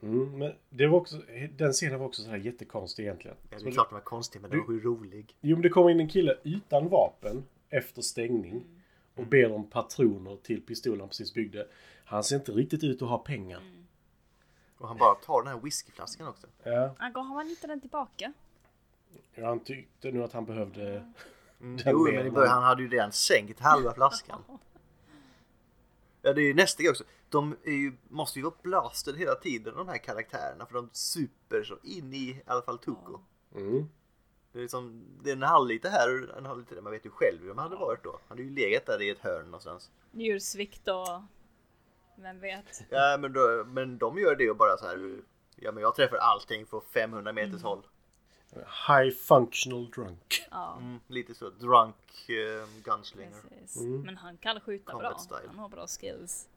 [SPEAKER 3] Mm, men det var också, den scenen var också så här jättekonstig egentligen.
[SPEAKER 2] Ja, det är klart den var konstig men den var ju rolig.
[SPEAKER 3] Jo, men det kommer in en kille utan vapen efter stängning och ber om patroner till pistolen han precis byggde. Han ser inte riktigt ut att ha pengar.
[SPEAKER 2] Och han bara tar den här whiskyflaskan också.
[SPEAKER 3] Ja,
[SPEAKER 1] Han gav han inte den tillbaka?
[SPEAKER 3] ja, han tyckte nog att han behövde...
[SPEAKER 2] Mm.
[SPEAKER 3] Den
[SPEAKER 2] Jo, men i början
[SPEAKER 3] han-
[SPEAKER 2] hade ju redan sänkt halva flaskan. Ja, det är ju nästa grej också. De är ju, måste ju vara blasted hela tiden de här karaktärerna för de super så in i, i alla fall Tuko.
[SPEAKER 3] Mm.
[SPEAKER 2] Det är, liksom, det är en halvliter här och en halvliter där. Man vet ju själv hur de hade varit då. Han hade ju legat där i ett hörn någonstans.
[SPEAKER 1] Njursvikt och... Vem vet?
[SPEAKER 2] Ja, men, då, men de gör det och bara så här. Ja, men jag träffar allting på 500 meters håll.
[SPEAKER 3] High functional drunk.
[SPEAKER 1] Ja,
[SPEAKER 2] Mm, lite så. Drunk eh, gunslinger.
[SPEAKER 3] Mm.
[SPEAKER 1] Men han kan skjuta
[SPEAKER 2] Combat
[SPEAKER 1] bra.
[SPEAKER 2] style.
[SPEAKER 1] Han har bra skills.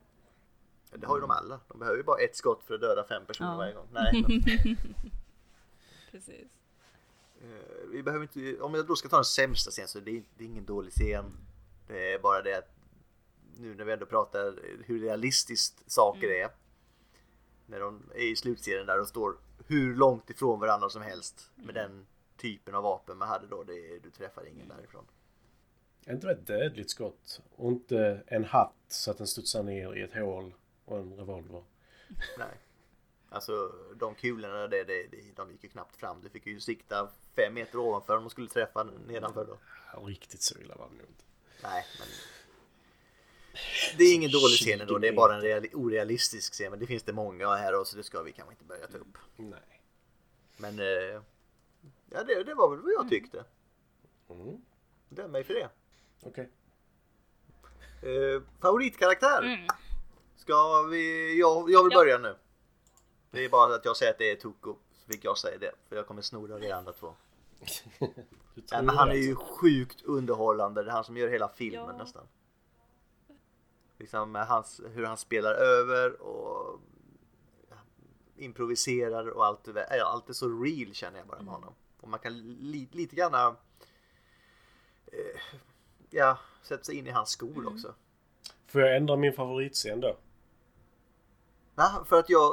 [SPEAKER 2] Det har ju de alla. De behöver ju bara ett skott för att döda fem personer
[SPEAKER 1] Ja.
[SPEAKER 2] varje gång. Nej,
[SPEAKER 1] Precis.
[SPEAKER 2] eh, vi behöver inte, om jag då ska ta den sämsta scenen så det är, det är ingen dålig scen. Det är bara det att nu när vi ändå pratar hur realistiskt saker
[SPEAKER 1] Mm.
[SPEAKER 2] är. När de är i slutserien där och står hur långt ifrån varandra som helst med
[SPEAKER 1] Mm.
[SPEAKER 2] den typen av vapen man hade då. Det, du träffar ingen därifrån.
[SPEAKER 3] Är inte det ett dödligt skott? Och inte en hatt så att den studsar ner i ett hål och en revolver.
[SPEAKER 2] Nej. Alltså de kulorna det, det, det, de gick ju knappt fram. Du fick ju sikta fem meter ovanför om de skulle träffa nedanför då.
[SPEAKER 3] Ja, riktigt så illa var det nog inte.
[SPEAKER 2] Nej, men... Det är ingen dålig scen ändå, det är
[SPEAKER 3] 20
[SPEAKER 2] bara en reali- orealistisk scen. Men det finns det många här och så det ska vi kanske inte börja ta upp.
[SPEAKER 3] Nej.
[SPEAKER 2] Men... Eh, ja, det, det var väl vad jag tyckte.
[SPEAKER 3] Mm.
[SPEAKER 2] Döm mig för det.
[SPEAKER 3] Okej.
[SPEAKER 2] Eh, favoritkaraktär?
[SPEAKER 1] Mm.
[SPEAKER 2] Ska vi... Jag, jag vill
[SPEAKER 1] Ja.
[SPEAKER 2] börja nu. Det är bara att jag säger att det är Tuko. Så fick jag säga det. För jag kommer sno er andra två. Men han är ju
[SPEAKER 3] alltså.
[SPEAKER 2] sjukt underhållande. Det är han som gör hela filmen
[SPEAKER 1] Ja.
[SPEAKER 2] nästan. Liksom med hans, hur han spelar över och improviserar och allt. Allt är så real känner jag bara med
[SPEAKER 1] Mm.
[SPEAKER 2] honom. Och man kan li, lite grann eh, ja, sätta sig in i hans skor
[SPEAKER 1] Mm.
[SPEAKER 2] också.
[SPEAKER 3] Får jag ändra min favoritscen då?
[SPEAKER 2] Va? För att jag...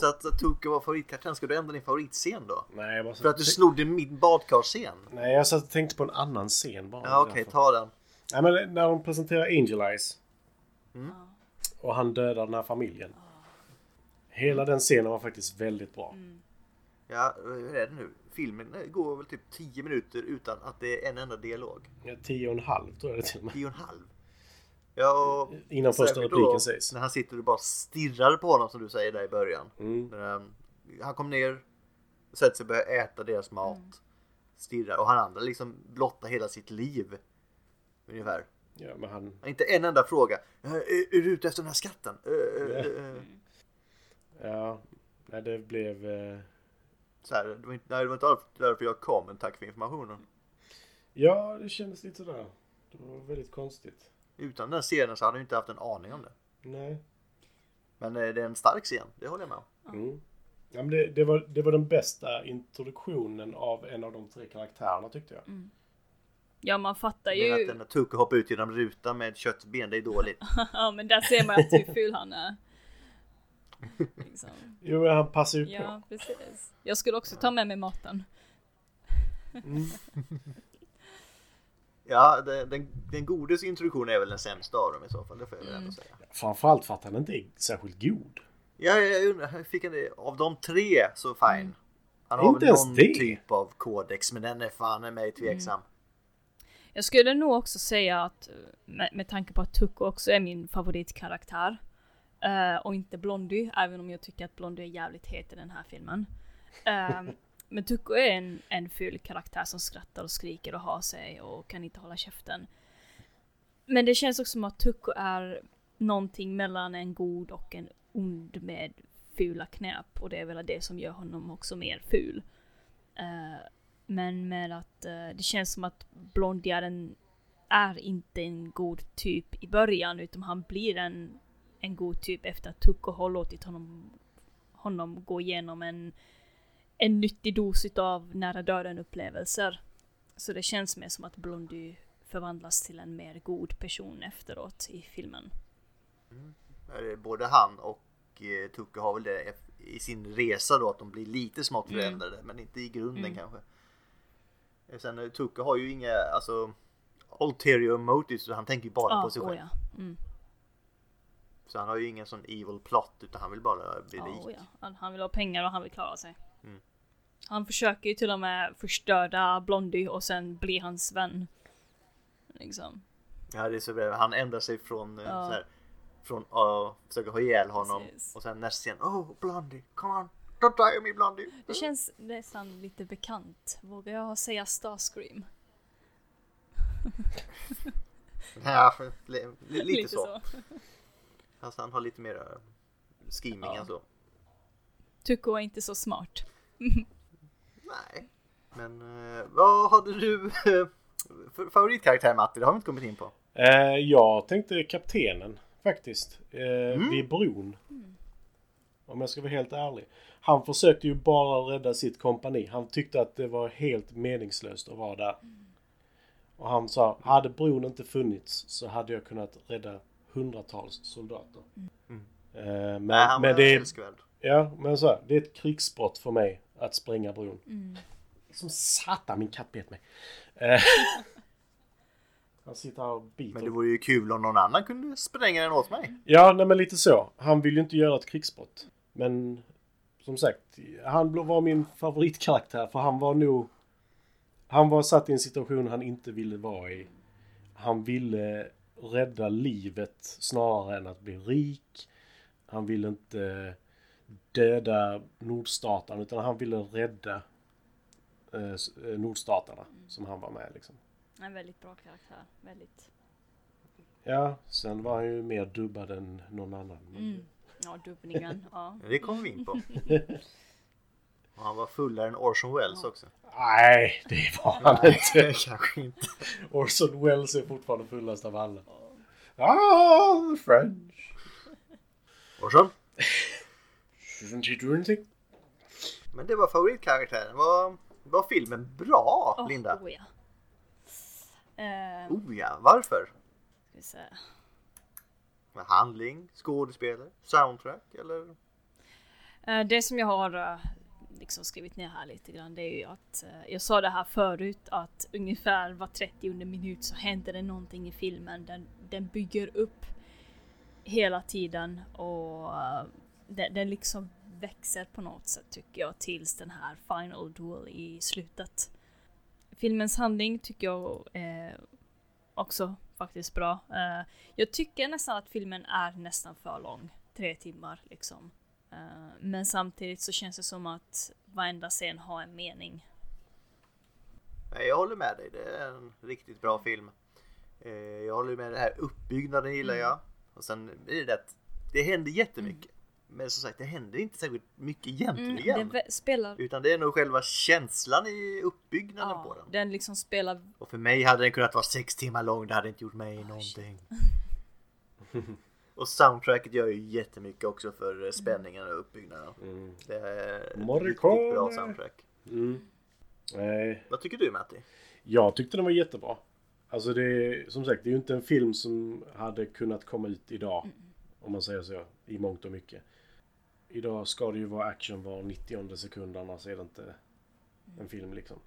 [SPEAKER 2] Så att, Tuka var favoritkaraktären, ska du ändra din favoritscen då?
[SPEAKER 3] Nej, jag bara
[SPEAKER 2] För att du snodde min badkarscen?
[SPEAKER 3] Nej, jag satt och tänkte på en annan scen bara.
[SPEAKER 2] Ja okej,
[SPEAKER 3] därför.
[SPEAKER 2] ta den.
[SPEAKER 3] Nej, men när de presenterar Angel Eyes.
[SPEAKER 2] Mm.
[SPEAKER 3] Och han dödar den här familjen. Hela den scenen var faktiskt väldigt bra.
[SPEAKER 1] Mm.
[SPEAKER 2] Ja, hur är det nu? Filmen går väl typ 10 minuter utan att det är en enda dialog.
[SPEAKER 3] Ja, tio och en halv tror jag det till och med.
[SPEAKER 2] 10 och en halv. Ja, och
[SPEAKER 3] Innan första repliken
[SPEAKER 2] då
[SPEAKER 3] sägs.
[SPEAKER 2] När han sitter och bara stirrar på honom som du säger där i början.
[SPEAKER 3] Mm.
[SPEAKER 2] När han, han kom ner, sätter sig och börjar äta deras mat.
[SPEAKER 1] Mm.
[SPEAKER 2] Stirrar. Och han andra liksom blottar hela sitt liv. Ungefär.
[SPEAKER 3] Ja, men han...
[SPEAKER 2] Inte en enda fråga. "Eh, Är, är du ute efter den här skatten? Eh, eh,
[SPEAKER 3] Ja.
[SPEAKER 2] eh."
[SPEAKER 3] Ja, nej, det blev...
[SPEAKER 2] Så här, det, var inte, nej, det var inte därför jag kom, men tack för informationen.
[SPEAKER 3] Ja, det kändes lite sådär. Det var väldigt konstigt.
[SPEAKER 2] Utan den scenen så hade jag inte haft en aning om det.
[SPEAKER 3] Nej.
[SPEAKER 2] Men eh, det är en stark scen, det håller jag med om.
[SPEAKER 3] Mm. Ja, men det, det, var, det var den bästa introduktionen av en av de tre karaktärerna tyckte jag.
[SPEAKER 1] Ja, man fattar
[SPEAKER 2] Men att
[SPEAKER 1] ju.
[SPEAKER 2] den Tuka hoppar ut genom rutan med köttben, det är dåligt.
[SPEAKER 1] ja, men där ser man att hur ful han är. Liksom.
[SPEAKER 3] Jo, han passar ju
[SPEAKER 1] Ja, precis. Jag skulle också ta med mig maten.
[SPEAKER 3] på. Mm.
[SPEAKER 2] Ja, den, den, den godes introduktion är väl den sämsta av dem i så fall, det får jag väl
[SPEAKER 1] Mm.
[SPEAKER 2] ändå säga.
[SPEAKER 3] Framförallt för att han inte är särskilt god.
[SPEAKER 2] Ja, jag undrar, fick han det? Av de tre så fine. Han har
[SPEAKER 3] Inte
[SPEAKER 2] väl någon
[SPEAKER 3] det.
[SPEAKER 2] typ av kodex, men den är fan i mig tveksam.
[SPEAKER 1] Jag skulle nog också säga att, med, med tanke på att Tuco också är min favoritkaraktär, eh, och inte Blondie, även om jag tycker att Blondie är jävligt het i den här filmen. Eh, men Tucko är en, en ful karaktär som skrattar och skriker och har sig och kan inte hålla käften. Men det känns också som att Tucko är någonting mellan en god och en ond med fula knäpp och det är väl det som gör honom också mer ful. Uh, men med att uh, det känns som att Blondie är är inte en god typ i början utan han blir en, en god typ efter att Tucko har låtit honom, honom gå igenom en, en nyttig dos av nära döden upplevelser. Så det känns mer som att Blondie förvandlas till en mer god person efteråt i filmen.
[SPEAKER 2] Eh, Både han och eh, Tucke har väl det i sin resa då att de blir lite smått
[SPEAKER 1] Mm.
[SPEAKER 2] förändrade men inte i grunden
[SPEAKER 1] Mm.
[SPEAKER 2] kanske. Eh, Sen eh, Tucke har ju inga alltså ulterior motives så han tänker ju bara på sig
[SPEAKER 1] oh
[SPEAKER 2] själv.
[SPEAKER 1] ja. Mm.
[SPEAKER 2] Så han har ju ingen sån evil plot utan han vill bara bli rik.
[SPEAKER 1] Oh, ja. han vill ha pengar och han vill klara sig.
[SPEAKER 2] Mm.
[SPEAKER 1] Han försöker ju till och med förstöra Blondie och sen bli hans vän. Liksom.
[SPEAKER 2] Ja det är så bra. Han ändrar sig från eh,
[SPEAKER 1] Ja.
[SPEAKER 2] så här, från att försöka ha ihjäl honom
[SPEAKER 1] Precis.
[SPEAKER 2] och sen nästa scen Oh Blondie, come on, don't die me Blondie.
[SPEAKER 1] Det känns nästan lite bekant. Vågar jag säga Starscream?
[SPEAKER 2] Ja, för- li- li- lite, så.
[SPEAKER 1] så.
[SPEAKER 2] Fast han har lite mer eh, scheming
[SPEAKER 1] Ja.
[SPEAKER 2] än så.
[SPEAKER 1] Tuco är inte så smart.
[SPEAKER 2] Nej. Men eh, vad hade du eh, för favoritkaraktär Matti? Det har vi inte kommit in på.
[SPEAKER 3] Eh, jag tänkte kaptenen faktiskt. Eh,
[SPEAKER 2] Mm.
[SPEAKER 3] Vid bron. Om jag ska vara helt ärlig. Han försökte ju bara rädda sitt kompani. Han tyckte att det var helt meningslöst att vara där. Och han sa, hade bron inte funnits så hade jag kunnat rädda hundratals soldater.
[SPEAKER 2] Mm.
[SPEAKER 3] Eh, men,
[SPEAKER 2] Nej, han var
[SPEAKER 3] men det är,
[SPEAKER 2] älskvärd.
[SPEAKER 3] ja, men så här, det är ett krigsbrott för mig att spränga bron.
[SPEAKER 1] Mm.
[SPEAKER 3] Som satan min katt bet mig. Han sitter här och biter.
[SPEAKER 2] Men det vore ju kul om någon annan kunde spränga den åt mig.
[SPEAKER 3] Ja, nej men lite så. Han vill ju inte göra ett krigsbrott. Men som sagt, han var min favoritkaraktär för han var nog... Han var satt i en situation han inte ville vara i. Han ville rädda livet snarare än att bli rik. Han ville inte döda nordstaterna utan han ville rädda eh, eh, nordstaterna som han var med liksom.
[SPEAKER 1] En väldigt bra karaktär. Väldigt.
[SPEAKER 3] Ja, sen var han ju mer dubbad än någon annan.
[SPEAKER 1] Mm. Ja, dubbningen. ja.
[SPEAKER 2] Det kommer vi in på. Och han var fullare än Orson Welles också.
[SPEAKER 3] Nej, det var han inte.
[SPEAKER 2] Kanske inte.
[SPEAKER 3] Orson Welles är fortfarande fullast av alla. Ah, the French.
[SPEAKER 2] Orson?
[SPEAKER 3] Shouldn't you do anything?
[SPEAKER 2] Men det var favoritkaraktären. Var, var filmen bra,
[SPEAKER 1] Oh,
[SPEAKER 2] Linda?
[SPEAKER 1] Oh, ja. Eh,
[SPEAKER 2] Oh ja, varför?
[SPEAKER 1] ska vi se.
[SPEAKER 2] Med handling, skådespelare, soundtrack eller?
[SPEAKER 1] Eh, det som jag har eh, liksom skrivit ner här lite grann det är ju att eh, jag sa det här förut att ungefär var 30 minut så händer det någonting i filmen. Den, den bygger upp hela tiden och den, den liksom växer på något sätt tycker jag tills den här final duel i slutet. Filmens handling tycker jag är också faktiskt bra. Eh, jag tycker nästan att filmen är nästan för lång. Tre timmar liksom. Eh, men samtidigt så känns det som att varenda scen har en mening.
[SPEAKER 2] Jag håller med dig. Det är en riktigt bra film. Eh, Jag håller med. Den här uppbyggnaden gillar
[SPEAKER 1] Mm.
[SPEAKER 2] jag. Och sen är det det att det händer jättemycket. Men som sagt, det händer inte särskilt mycket egentligen.
[SPEAKER 1] Mm, det spelar...
[SPEAKER 2] Utan det är nog själva känslan i uppbyggnaden på
[SPEAKER 1] Ja,
[SPEAKER 2] den.
[SPEAKER 1] den liksom spelar...
[SPEAKER 2] Och för mig hade den kunnat vara sex timmar lång. Det hade inte gjort mig någonting. och soundtracket gör ju jättemycket också för eh, spänningen och uppbyggnaden.
[SPEAKER 3] Mm.
[SPEAKER 2] Det är ett
[SPEAKER 3] Morricone.
[SPEAKER 2] riktigt bra soundtrack.
[SPEAKER 3] Mm. Nej,
[SPEAKER 2] Vad tycker du Matti?
[SPEAKER 3] jag tyckte den var jättebra. Alltså det är, som sagt, det är ju inte en film som hade kunnat komma ut idag. Om man säger så, i mångt och mycket. Idag ska det ju vara action var 90 sekund, annars är det inte en film liksom.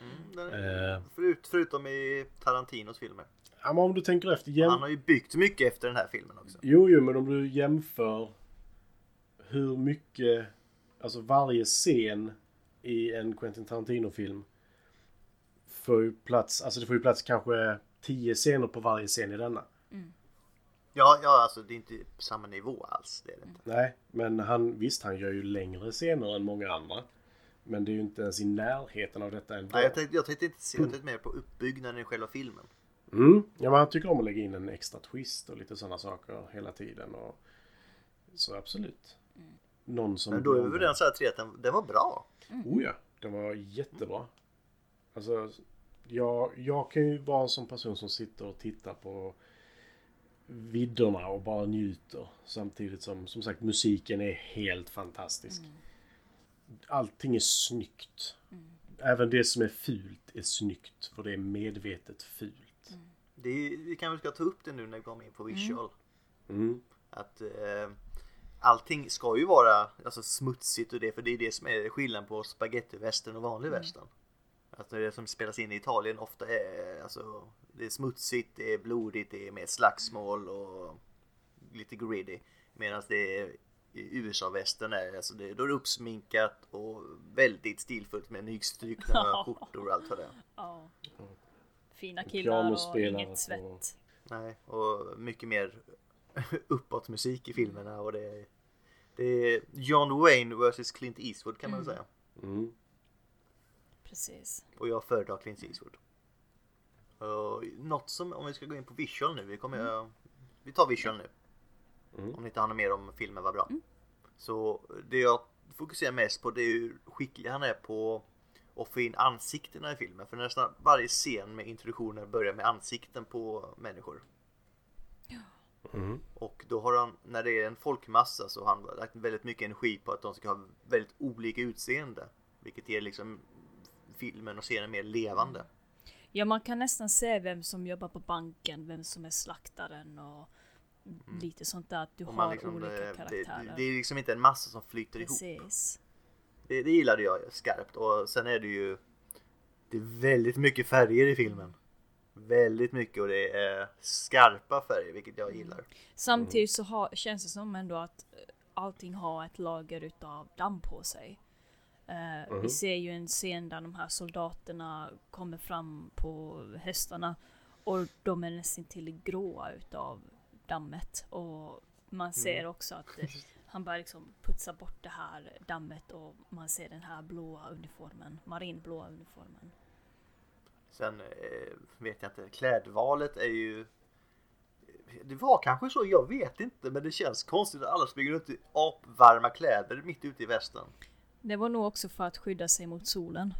[SPEAKER 2] Mm, är,
[SPEAKER 3] Eh.
[SPEAKER 2] förut, förutom i Tarantinos filmer.
[SPEAKER 3] Ja, men om du tänker efter, jäm...
[SPEAKER 2] Han har ju byggt mycket efter den här filmen också.
[SPEAKER 3] Jo, jo, men om du jämför hur mycket, alltså varje scen i en Quentin Tarantino-film får ju plats, alltså det får ju plats kanske tio scener på varje scen i denna.
[SPEAKER 2] Ja, ja, alltså det är inte samma nivå alls. Det är det inte.
[SPEAKER 3] Nej, men han, visst han gör ju längre scener än många andra. Men det är ju inte ens i närheten av detta ändå.
[SPEAKER 2] Nej, jag tänkte, jag tänkte inte se, jag tänkte mer på uppbyggnaden i själva filmen.
[SPEAKER 3] Mm. Ja, men han tycker om att lägga in en extra twist och lite sådana saker hela tiden. Och... Så absolut. Någon som...
[SPEAKER 2] Men då är vi överens här tre att den, den var bra.
[SPEAKER 3] Oh ja, den var jättebra. Alltså, jag, jag kan ju vara en sån person som sitter och tittar på vidderna och bara njuter. Samtidigt som, som sagt, musiken är helt fantastisk. Allting är snyggt. Även det som är fult är snyggt, för det är medvetet fult.
[SPEAKER 2] Det är, vi kan väl ska ta upp det nu när vi kommer in på visual.
[SPEAKER 3] Mm.
[SPEAKER 2] Att eh, allting ska ju vara alltså, smutsigt och det, för det är det som är skillnaden på spagettivästern och vanlig västern. Att det som spelas in i Italien ofta är alltså, det är smutsigt, det är blodigt, det är mer slagsmål och lite gritty. Medan det är i USA-västern är alltså det, då är det uppsminkat och väldigt stilfullt med nystrukna skjortor och allt vad det är.
[SPEAKER 1] Ja. Fina killar och inget svett.
[SPEAKER 2] Nej, och mycket mer uppåt musik i filmerna och det är, det är John Wayne vs Clint Eastwood kan man väl säga.
[SPEAKER 3] Mm.
[SPEAKER 1] Precis.
[SPEAKER 2] Och jag föredrar Clint Eastwood. Och något som, om vi ska gå in på visual nu, vi kommer Vi tar visual nu.
[SPEAKER 3] Mm.
[SPEAKER 2] Om ni inte något mer om filmen var bra. Så det jag fokuserar mest på det är hur skicklig han är på att få in ansiktena i filmen. För nästan varje scen med introduktioner börjar med ansikten på människor.
[SPEAKER 3] Mm.
[SPEAKER 2] Och då har han, när det är en folkmassa så har han lagt väldigt mycket energi på att de ska ha väldigt olika utseende. Vilket ger liksom filmen och scenen mer levande.
[SPEAKER 1] Ja, man kan nästan se vem som jobbar på banken, vem som är slaktaren och lite sånt där. Att du har
[SPEAKER 2] liksom,
[SPEAKER 1] olika
[SPEAKER 2] det, det,
[SPEAKER 1] karaktärer.
[SPEAKER 2] det är liksom inte en massa som flyter ihop.
[SPEAKER 1] Precis.
[SPEAKER 2] Det, det gillade jag skarpt och sen är det ju Det är väldigt mycket färger i filmen. Väldigt mycket och det är skarpa färger vilket jag gillar.
[SPEAKER 1] Samtidigt så har, känns det som ändå att eh, allting har ett lager utav damm på sig. Eh, Vi ser ju en scen där de här soldaterna kommer fram på hästarna och de är nästan till gråa utav dammet. Och man ser också att eh, han börjar liksom putsa bort det här dammet och man ser den här blåa uniformen, marinblåa uniformen.
[SPEAKER 2] Sen eh, vet jag inte, klädvalet är ju Det var kanske så, jag vet inte men det känns konstigt att alla springer runt i apvarma kläder mitt ute i västern.
[SPEAKER 1] Det var nog också för att skydda sig mot solen.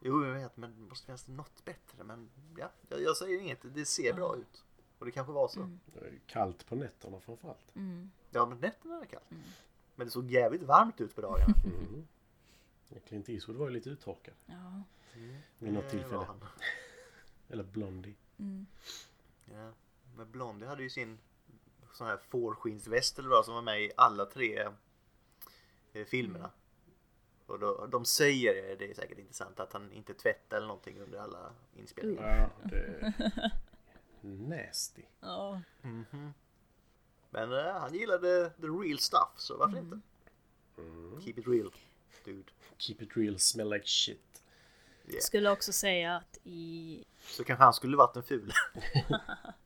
[SPEAKER 2] Jo jag vet men det måste finnas något bättre men ja, jag, jag säger inget, det ser bra ut. Och det kanske var så.
[SPEAKER 3] Det är kallt på nätterna framförallt.
[SPEAKER 2] Ja men nätterna är kallt. Men det såg jävligt varmt ut på dagarna.
[SPEAKER 3] Mm. Clint Eastwood var ju lite uttorkad
[SPEAKER 1] Ja.
[SPEAKER 3] vid något
[SPEAKER 2] Det
[SPEAKER 3] tillfälle.
[SPEAKER 2] var han.
[SPEAKER 3] Eller Blondie.
[SPEAKER 2] Ja. Men Blondie hade ju sin sån här fårskinsväst eller vad som var med i alla tre eh, filmerna. Och då, de säger, det är säkert intressant, att han inte tvättar eller någonting under alla inspelningar.
[SPEAKER 3] Ja, det nasty.
[SPEAKER 1] Ja.
[SPEAKER 2] Men eh, han gillade the real stuff, så varför inte? Keep it real, dude.
[SPEAKER 3] Keep it real, smell like shit.
[SPEAKER 2] Yeah.
[SPEAKER 1] Skulle också säga att i...
[SPEAKER 2] Så kanske han skulle varit en ful.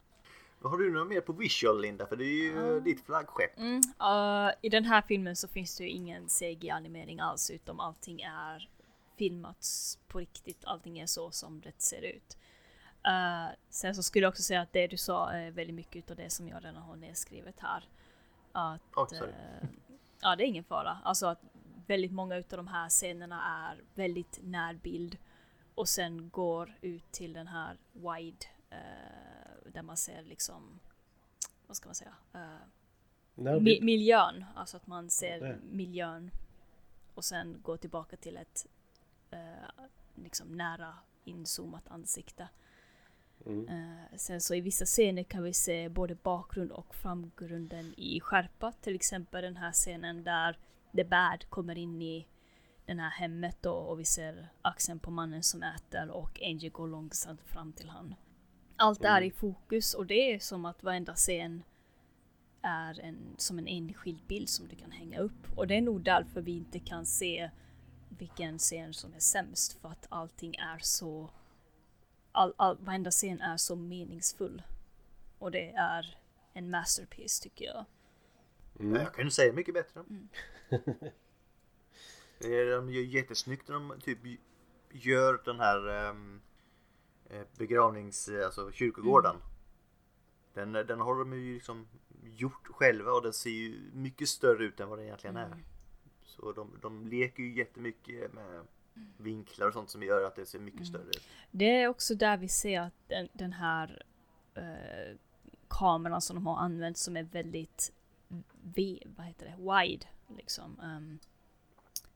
[SPEAKER 2] Vad har du något mer på visual Linda? För det är ju ditt flaggskepp.
[SPEAKER 1] Mm, uh, I den här filmen så finns det ju ingen CG-animering alls utom allting är filmat på riktigt. Allting är så som det ser ut. Uh, sen så skulle jag också säga att det du sa är väldigt mycket av det som jag redan har nedskrivet här. Att,
[SPEAKER 2] sorry.
[SPEAKER 1] eh, ja, det är ingen fara. Alltså att väldigt många utav de här scenerna är väldigt närbild och sen går ut till den här wide eh, där man ser liksom, vad ska man säga?
[SPEAKER 3] När
[SPEAKER 1] Mi- miljön, alltså att man ser
[SPEAKER 3] Nej.
[SPEAKER 1] miljön och sen går tillbaka till ett eh, liksom nära inzoomat ansikte.
[SPEAKER 3] Mm.
[SPEAKER 1] Eh, sen så i vissa scener kan vi se både bakgrund och framgrunden i skärpa. Till exempel den här scenen där The Bad kommer in i den här hemmet då, och vi ser axeln på mannen som äter och Angel går långsamt fram till han. Allt är i fokus och det är som att varenda scen är en, som en enskild bild som du kan hänga upp. Och det är nog därför vi inte kan se vilken scen som är sämst. För att allting är så... All, all, varenda scen är så meningsfull. Och det är en masterpiece tycker jag.
[SPEAKER 3] Mm.
[SPEAKER 2] Jag kan ju säga mycket bättre. Det är, de gör jättesnyggt när de typ gör den här um, begravnings, alltså kyrkogården. Den, den har de ju liksom gjort själva och den ser ju mycket större ut än vad den egentligen är. Så de, de leker ju jättemycket med vinklar och sånt som gör att det ser mycket
[SPEAKER 1] Mm.
[SPEAKER 2] större ut.
[SPEAKER 1] Det är också där vi ser att den, den här eh, kameran som de har använt som är väldigt v, vad heter det, wide liksom. Ehm,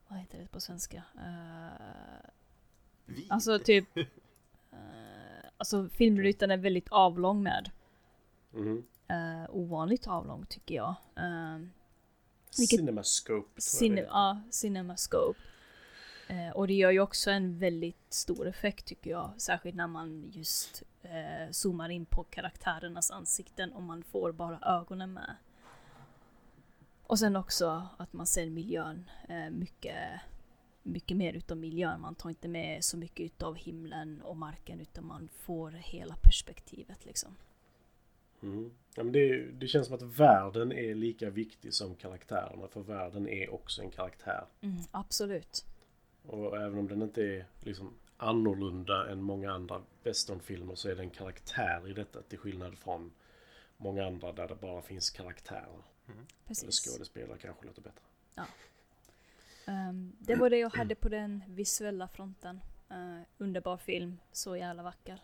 [SPEAKER 1] vad heter det på svenska? Eh,
[SPEAKER 2] Vid.
[SPEAKER 1] alltså typ, eh, alltså filmrutan är väldigt avlång med.
[SPEAKER 3] Mhm.
[SPEAKER 1] Uh, ovanligt avlång tycker jag. Ehm, Vilket-
[SPEAKER 3] Cinemascope.
[SPEAKER 1] Cine, ja, Cinemascope. Eh, och det gör ju också en väldigt stor effekt tycker jag. Särskilt när man just eh, zoomar in på karaktärernas ansikten och man får bara ögonen med. Och sen också att man ser miljön eh, mycket, mycket mer utav miljön. Man tar inte med så mycket utav himlen och marken utan man får hela perspektivet liksom.
[SPEAKER 3] Mm. Ja, men det, det känns som att världen är lika viktig som karaktärerna. För världen är också en karaktär.
[SPEAKER 1] Mm, absolut.
[SPEAKER 3] Och även om den inte är liksom annorlunda än många andra westernfilmer så är det en karaktär i detta till skillnad från många andra där det bara finns karaktärer. Eller
[SPEAKER 1] Precis.
[SPEAKER 3] skådespelare kanske låter bättre.
[SPEAKER 1] Ehm, det var det jag hade på den visuella fronten. Eh, underbar film, så jävla vacker.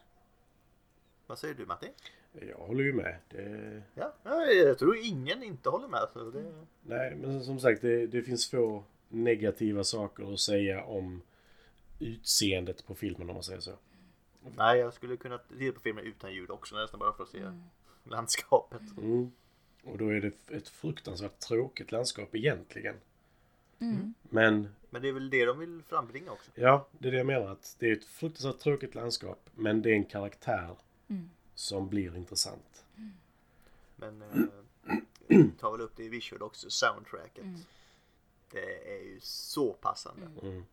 [SPEAKER 2] Vad säger du Matti?
[SPEAKER 3] Jag håller ju med. Det,
[SPEAKER 2] Ja, ja, jag tror ingen inte håller med. Så det...
[SPEAKER 3] nej, men som sagt det, det finns få negativa saker att säga om utseendet på filmen om man säger så.
[SPEAKER 2] Nej, jag skulle kunna titta på filmen utan ljud också nästan bara för att se landskapet.
[SPEAKER 3] Mm. Och då är det ett fruktansvärt tråkigt landskap egentligen.
[SPEAKER 1] Mm.
[SPEAKER 3] Men
[SPEAKER 2] Men det är väl det de vill frambringa också.
[SPEAKER 3] Ja, det är det jag menar. Att det är ett fruktansvärt tråkigt landskap. Men det är en karaktär
[SPEAKER 1] Mm.
[SPEAKER 3] som blir intressant.
[SPEAKER 2] Men eh, tar väl upp det i visual också, soundtracket.
[SPEAKER 1] Mm.
[SPEAKER 2] Det är ju så passande.
[SPEAKER 3] Mm.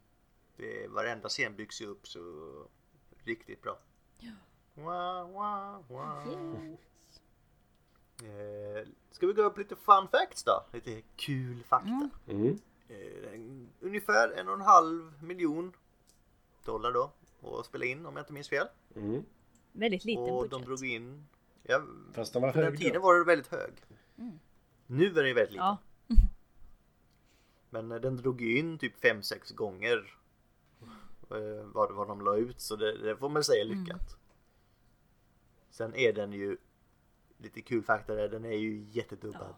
[SPEAKER 2] Det är, varenda scen byggs ju upp så riktigt bra.
[SPEAKER 1] Ja.
[SPEAKER 2] Wow, wow, wow. Eh, ska vi gå upp lite fun facts då? Lite kul fakta.
[SPEAKER 1] Mm.
[SPEAKER 3] Mm.
[SPEAKER 2] Eh, ungefär en och en halv miljon dollar då och spela in om jag inte minns fel.
[SPEAKER 3] Mm.
[SPEAKER 1] Väldigt liten
[SPEAKER 2] och
[SPEAKER 1] budget.
[SPEAKER 2] de drog in, ja,
[SPEAKER 3] Fast den var
[SPEAKER 2] på den
[SPEAKER 3] hög
[SPEAKER 2] tiden
[SPEAKER 3] då.
[SPEAKER 2] var det väldigt hög.
[SPEAKER 1] Mm.
[SPEAKER 2] Nu är den ju väldigt liten.
[SPEAKER 1] Ja.
[SPEAKER 2] Men eh, den drog ju in typ 5-6 gånger eh, vad, vad de la ut så det, det får man säga lyckat. Sen är den ju lite kul fakta där, den är ju jättedubbad.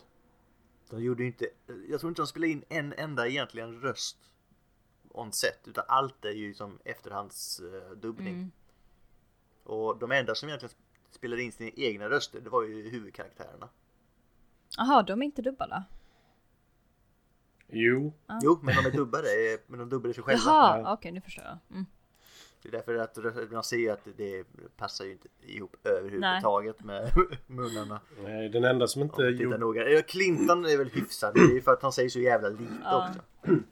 [SPEAKER 2] De gjorde ju inte, jag tror inte de spelade in en enda egentligen röst on set utan allt är ju som efterhandsdubbning. Dubbning.
[SPEAKER 1] Mm.
[SPEAKER 2] Och de enda som egentligen spelade in sina egna röster det var ju huvudkaraktärerna.
[SPEAKER 1] Jaha, de är inte dubbade?
[SPEAKER 3] Jo.
[SPEAKER 1] Ja.
[SPEAKER 2] Jo, men de är dubbade, men de dubbade sig själva.
[SPEAKER 1] Jaha,
[SPEAKER 3] Ja.
[SPEAKER 1] okej nu förstår jag. Mm.
[SPEAKER 2] Det är därför att man ser ju att det passar ju inte ihop överhuvudtaget med munnarna.
[SPEAKER 3] Nej, den enda som inte gjorde...
[SPEAKER 2] noga. Ja, Clinton är väl hyfsad, det är ju för att han säger så jävla lite
[SPEAKER 1] Ja.
[SPEAKER 2] också.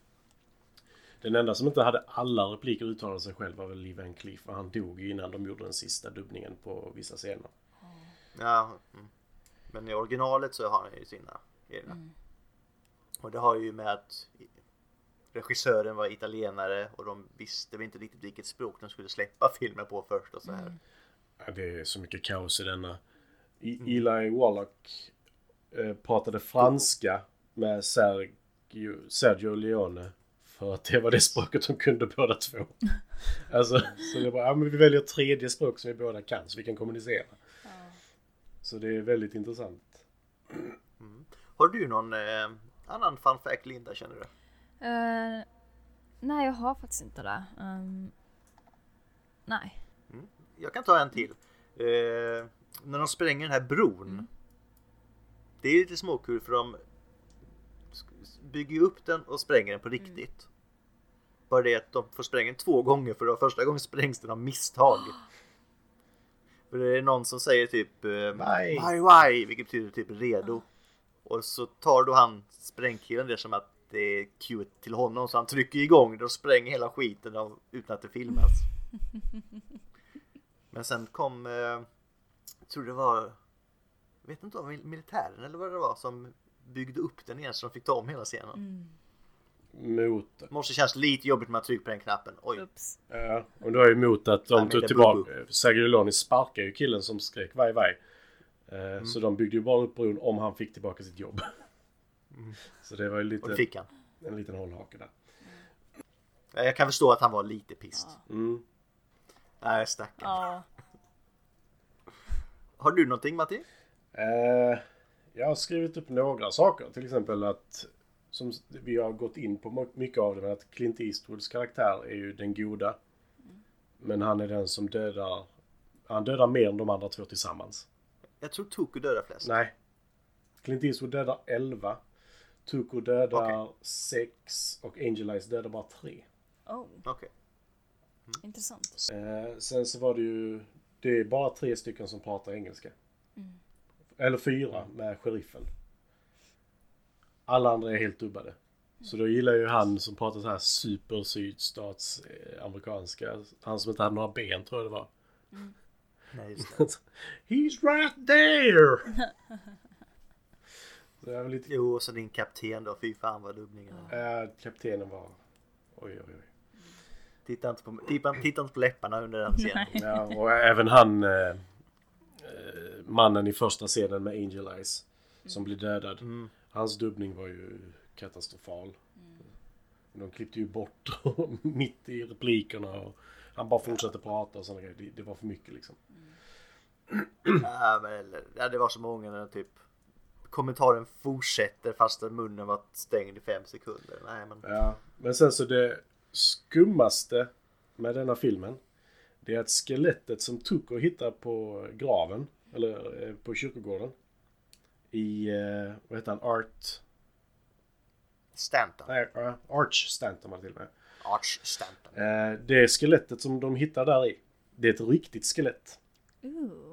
[SPEAKER 3] Den enda som inte hade alla repliker uttalade sig själv var väl Lee Van Cleef. För han dog ju innan de gjorde den sista dubbningen på vissa scener.
[SPEAKER 2] Ja, mm. Men i originalet så har han ju sina egna.
[SPEAKER 1] Mm.
[SPEAKER 2] Och det har ju med att regissören var italienare och de visste väl inte riktigt vilket språk de skulle släppa filmen på först och så här.
[SPEAKER 3] Ja, det är så mycket kaos i denna. I, Eli Wallach eh, pratade franska med Sergio, Sergio Leone. För att det var det språket de kunde båda två. Alltså, så det var, ja men vi väljer ett tredje språk som vi båda kan så vi kan kommunicera. Så det är väldigt intressant.
[SPEAKER 2] Har du någon eh, annan fun fact Linda känner du?
[SPEAKER 1] Eh, nej, jag har faktiskt inte det. Ehm, nej.
[SPEAKER 2] Jag kan ta en till. Eh, när de spränger den här bron. Det är lite småkul för de bygger ju upp den och spränger den på riktigt. Bara det att de får spränga den två gånger för då första gången sprängs den av misstag. För det är någon som säger typ eh,
[SPEAKER 3] Why?
[SPEAKER 2] why, why, vilket betyder typ redo. Och så tar då han sprängkillen det som att är cuet till honom så han trycker igång det och spränger hela skiten av, utan att det filmas. Men sen kom, eh, jag tror det var, jag vet inte om militären eller vad det var som byggde upp den igen så de fick ta om hela scenen.
[SPEAKER 1] Mm.
[SPEAKER 3] Mot...
[SPEAKER 2] Det måste kännas lite jobbigt när man trycker på den knappen. Oj,
[SPEAKER 1] Ups.
[SPEAKER 3] Ja, och då är emot att
[SPEAKER 2] Nej,
[SPEAKER 3] de
[SPEAKER 2] men
[SPEAKER 3] tog tillbaka... Sergio sparkar ju killen som skrek vaj vaj. Eh,
[SPEAKER 2] Mm.
[SPEAKER 3] Så de byggde ju bara upp bron om han fick tillbaka sitt jobb. Så det var ju
[SPEAKER 2] och det
[SPEAKER 3] lite,
[SPEAKER 2] fick han.
[SPEAKER 3] en liten hållhake där.
[SPEAKER 2] Jag kan förstå att han var lite pist.
[SPEAKER 1] Ja.
[SPEAKER 3] Mm.
[SPEAKER 2] Nej, stackarn.
[SPEAKER 1] Ja.
[SPEAKER 2] Har du någonting Matti?
[SPEAKER 3] Eh, jag har skrivit upp några saker. Till exempel att, som vi har gått in på mycket av det, men att Clint Eastwoods karaktär är ju den goda. Men han är den som dödar, han dödar mer än de andra två tillsammans.
[SPEAKER 2] Jag tror Tuku dödar flest.
[SPEAKER 3] Nej. Clint Eastwood dödar 11. Tuko dödar 6 och Angel Eyes dödar bara 3.
[SPEAKER 1] Oh,
[SPEAKER 2] Okej.
[SPEAKER 1] intressant.
[SPEAKER 3] Eh, sen så var det ju, det är bara tre stycken som pratar engelska. Eller fyra med sheriffen. Alla andra är helt dubbade. Så då gillar ju han som pratar så här super sydstats eh, amerikanska. Han som inte hade några ben tror jag det var.
[SPEAKER 2] Nej, just det.
[SPEAKER 3] He's right there! Så jag var lite...
[SPEAKER 2] Jo, och så din kapten då. Fy fan vad dubbningarna.
[SPEAKER 3] Eh, kaptenen var... Oj, oj, oj.
[SPEAKER 2] Titta inte på, titta, titta inte på läpparna under den scenen.
[SPEAKER 3] Ja, och även han... Eh, eh, mannen i första scenen med Angel Eyes. Som blir dödad.
[SPEAKER 2] Mm.
[SPEAKER 3] Hans dubbning var ju katastrofal. De klippte ju bort mitt i replikerna och han bara fortsatte prata och sådana grejer. Det, det var för mycket liksom.
[SPEAKER 2] Ja, men, ja, det var så många när typ kommentaren fortsätter fast munnen var stängd i fem sekunder. Nej, men
[SPEAKER 3] Ja, men sen så det skummaste med denna filmen. Det är att skelettet som Tuco hittar på graven, eller eh, på kyrkogården. I, eh, vad heter han, Art...
[SPEAKER 2] Stanton.
[SPEAKER 3] Nej, uh, Arch Stanton var det till och med.
[SPEAKER 2] Arch Stanton.
[SPEAKER 3] Eh, det skelettet som de hittar där i. Det är ett riktigt skelett.
[SPEAKER 1] Ooh.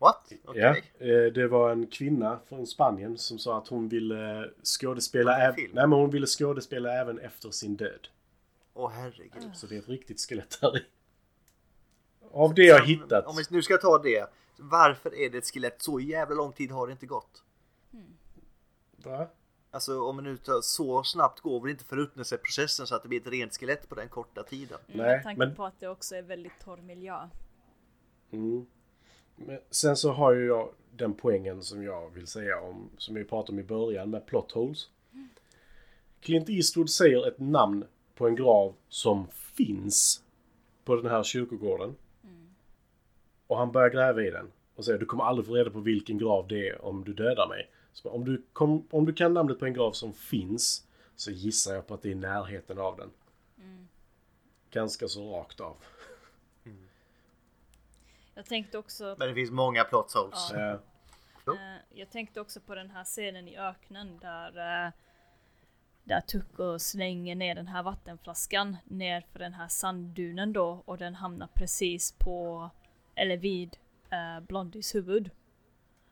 [SPEAKER 2] What? Okej.
[SPEAKER 3] Ja, eh, det var en kvinna från Spanien som sa att hon ville skådespela, äv-? Nej, men hon ville skådespela även efter sin död.
[SPEAKER 2] Åh herregud.
[SPEAKER 3] Så det är ett riktigt skelett där i. Av det jag hittat.
[SPEAKER 2] Om vi nu ska ta det. Varför är det ett skelett? Så jävla lång tid har det inte gått.
[SPEAKER 3] Va?
[SPEAKER 2] Alltså om man nu tar, så snabbt går väl inte förruttnelseprocessen så att det blir ett rent skelett på den korta tiden.
[SPEAKER 1] Mm,
[SPEAKER 3] Nej,
[SPEAKER 1] med tanke
[SPEAKER 3] men-
[SPEAKER 1] på att det också är väldigt torr miljö.
[SPEAKER 3] Mm. Men sen så har ju jag den poängen som jag vill säga om, som vi pratade om i början med plot holes. Clint Eastwood säger ett namn på en grav som finns på den här kyrkogården. Och han börjar gräva i den och säger du kommer aldrig få reda på vilken grav det är om du dödar mig. Så om, du kom, om du kan namnet på en grav som finns så gissar jag på att det är i närheten av den. Ganska så rakt av.
[SPEAKER 1] Jag tänkte också
[SPEAKER 2] Men det finns många plot holes.
[SPEAKER 3] Eh,
[SPEAKER 2] Jo.
[SPEAKER 1] Eh, jag tänkte också på den här scenen i öknen där uh, där Tucko slänger ner den här vattenflaskan ner för den här sanddunen då och den hamnar precis på eller vid uh, Blondies huvud.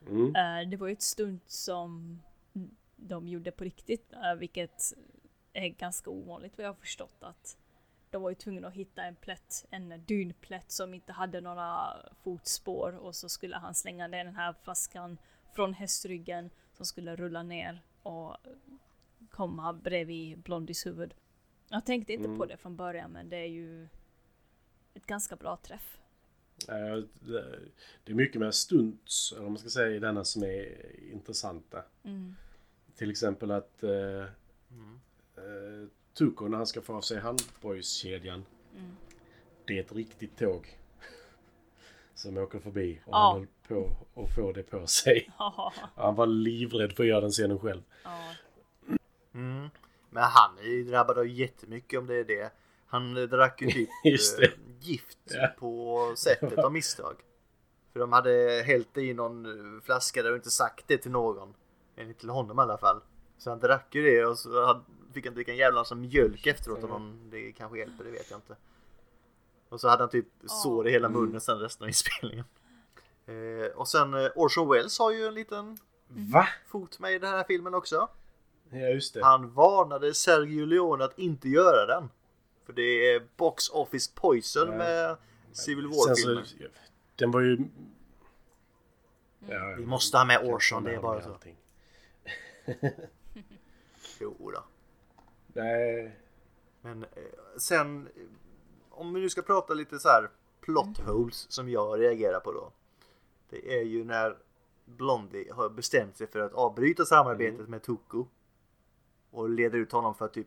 [SPEAKER 3] mm.
[SPEAKER 1] Eh, det var ju ett stunt som de gjorde på riktigt, eh, vilket är ganska ovanligt vad jag har förstått att de var ju tvungna att hitta en plätt, en dynplätt som inte hade några fotspår och så skulle han slänga ner den här flaskan från hästryggen som skulle rulla ner och komma bredvid Blondies huvud. Jag tänkte inte
[SPEAKER 3] Mm.
[SPEAKER 1] på det från början men det är ju ett ganska bra träff.
[SPEAKER 3] Eh, det- är mycket med stunts, eller man ska säga, i denna som är intressanta.
[SPEAKER 1] Mm.
[SPEAKER 3] Till exempel att eh, Tuko när han ska få av sig handbojskedjan.
[SPEAKER 1] Mm.
[SPEAKER 3] Det är ett riktigt tåg. Som åker förbi och
[SPEAKER 1] Ja.
[SPEAKER 3] han höll på att få det på sig.
[SPEAKER 1] Ja,
[SPEAKER 3] Han var livrädd för att göra den scenen själv.
[SPEAKER 1] ja,
[SPEAKER 2] Mm. Men han är ju drabbad av jättemycket om det är det. Han drack ju typ eh, gift
[SPEAKER 3] Ja.
[SPEAKER 2] på sättet av misstag. För de hade hällt i någon eh, flaska där och inte sagt det till någon. Enligt till honom i alla fall. Så han drack ju det och så hade, fick han dricka en jävla massa mjölk efteråt om någon, det kanske hjälper, det vet jag inte. Och så hade han typ sår i hela munnen sen resten av inspelningen. Eh, och sen eh, Orson Welles har ju en liten
[SPEAKER 3] Va?
[SPEAKER 2] fot med i den här filmen också.
[SPEAKER 3] Ja just det.
[SPEAKER 2] Han varnade Sergio Leone att inte göra den. För det är Box Office Poison
[SPEAKER 3] Ja.
[SPEAKER 2] med Civil War-filmen.
[SPEAKER 3] så, den var ju... Ja,
[SPEAKER 2] Vi måste ha med Orson, det är bara så. Jo då.
[SPEAKER 3] Nej.
[SPEAKER 2] Men eh, sen, eh, om vi nu ska prata lite så här plot holes som jag reagerar på då. Det är ju när Blondie har bestämt sig för att avbryta samarbetet med Tuco. Och leder ut honom för att typ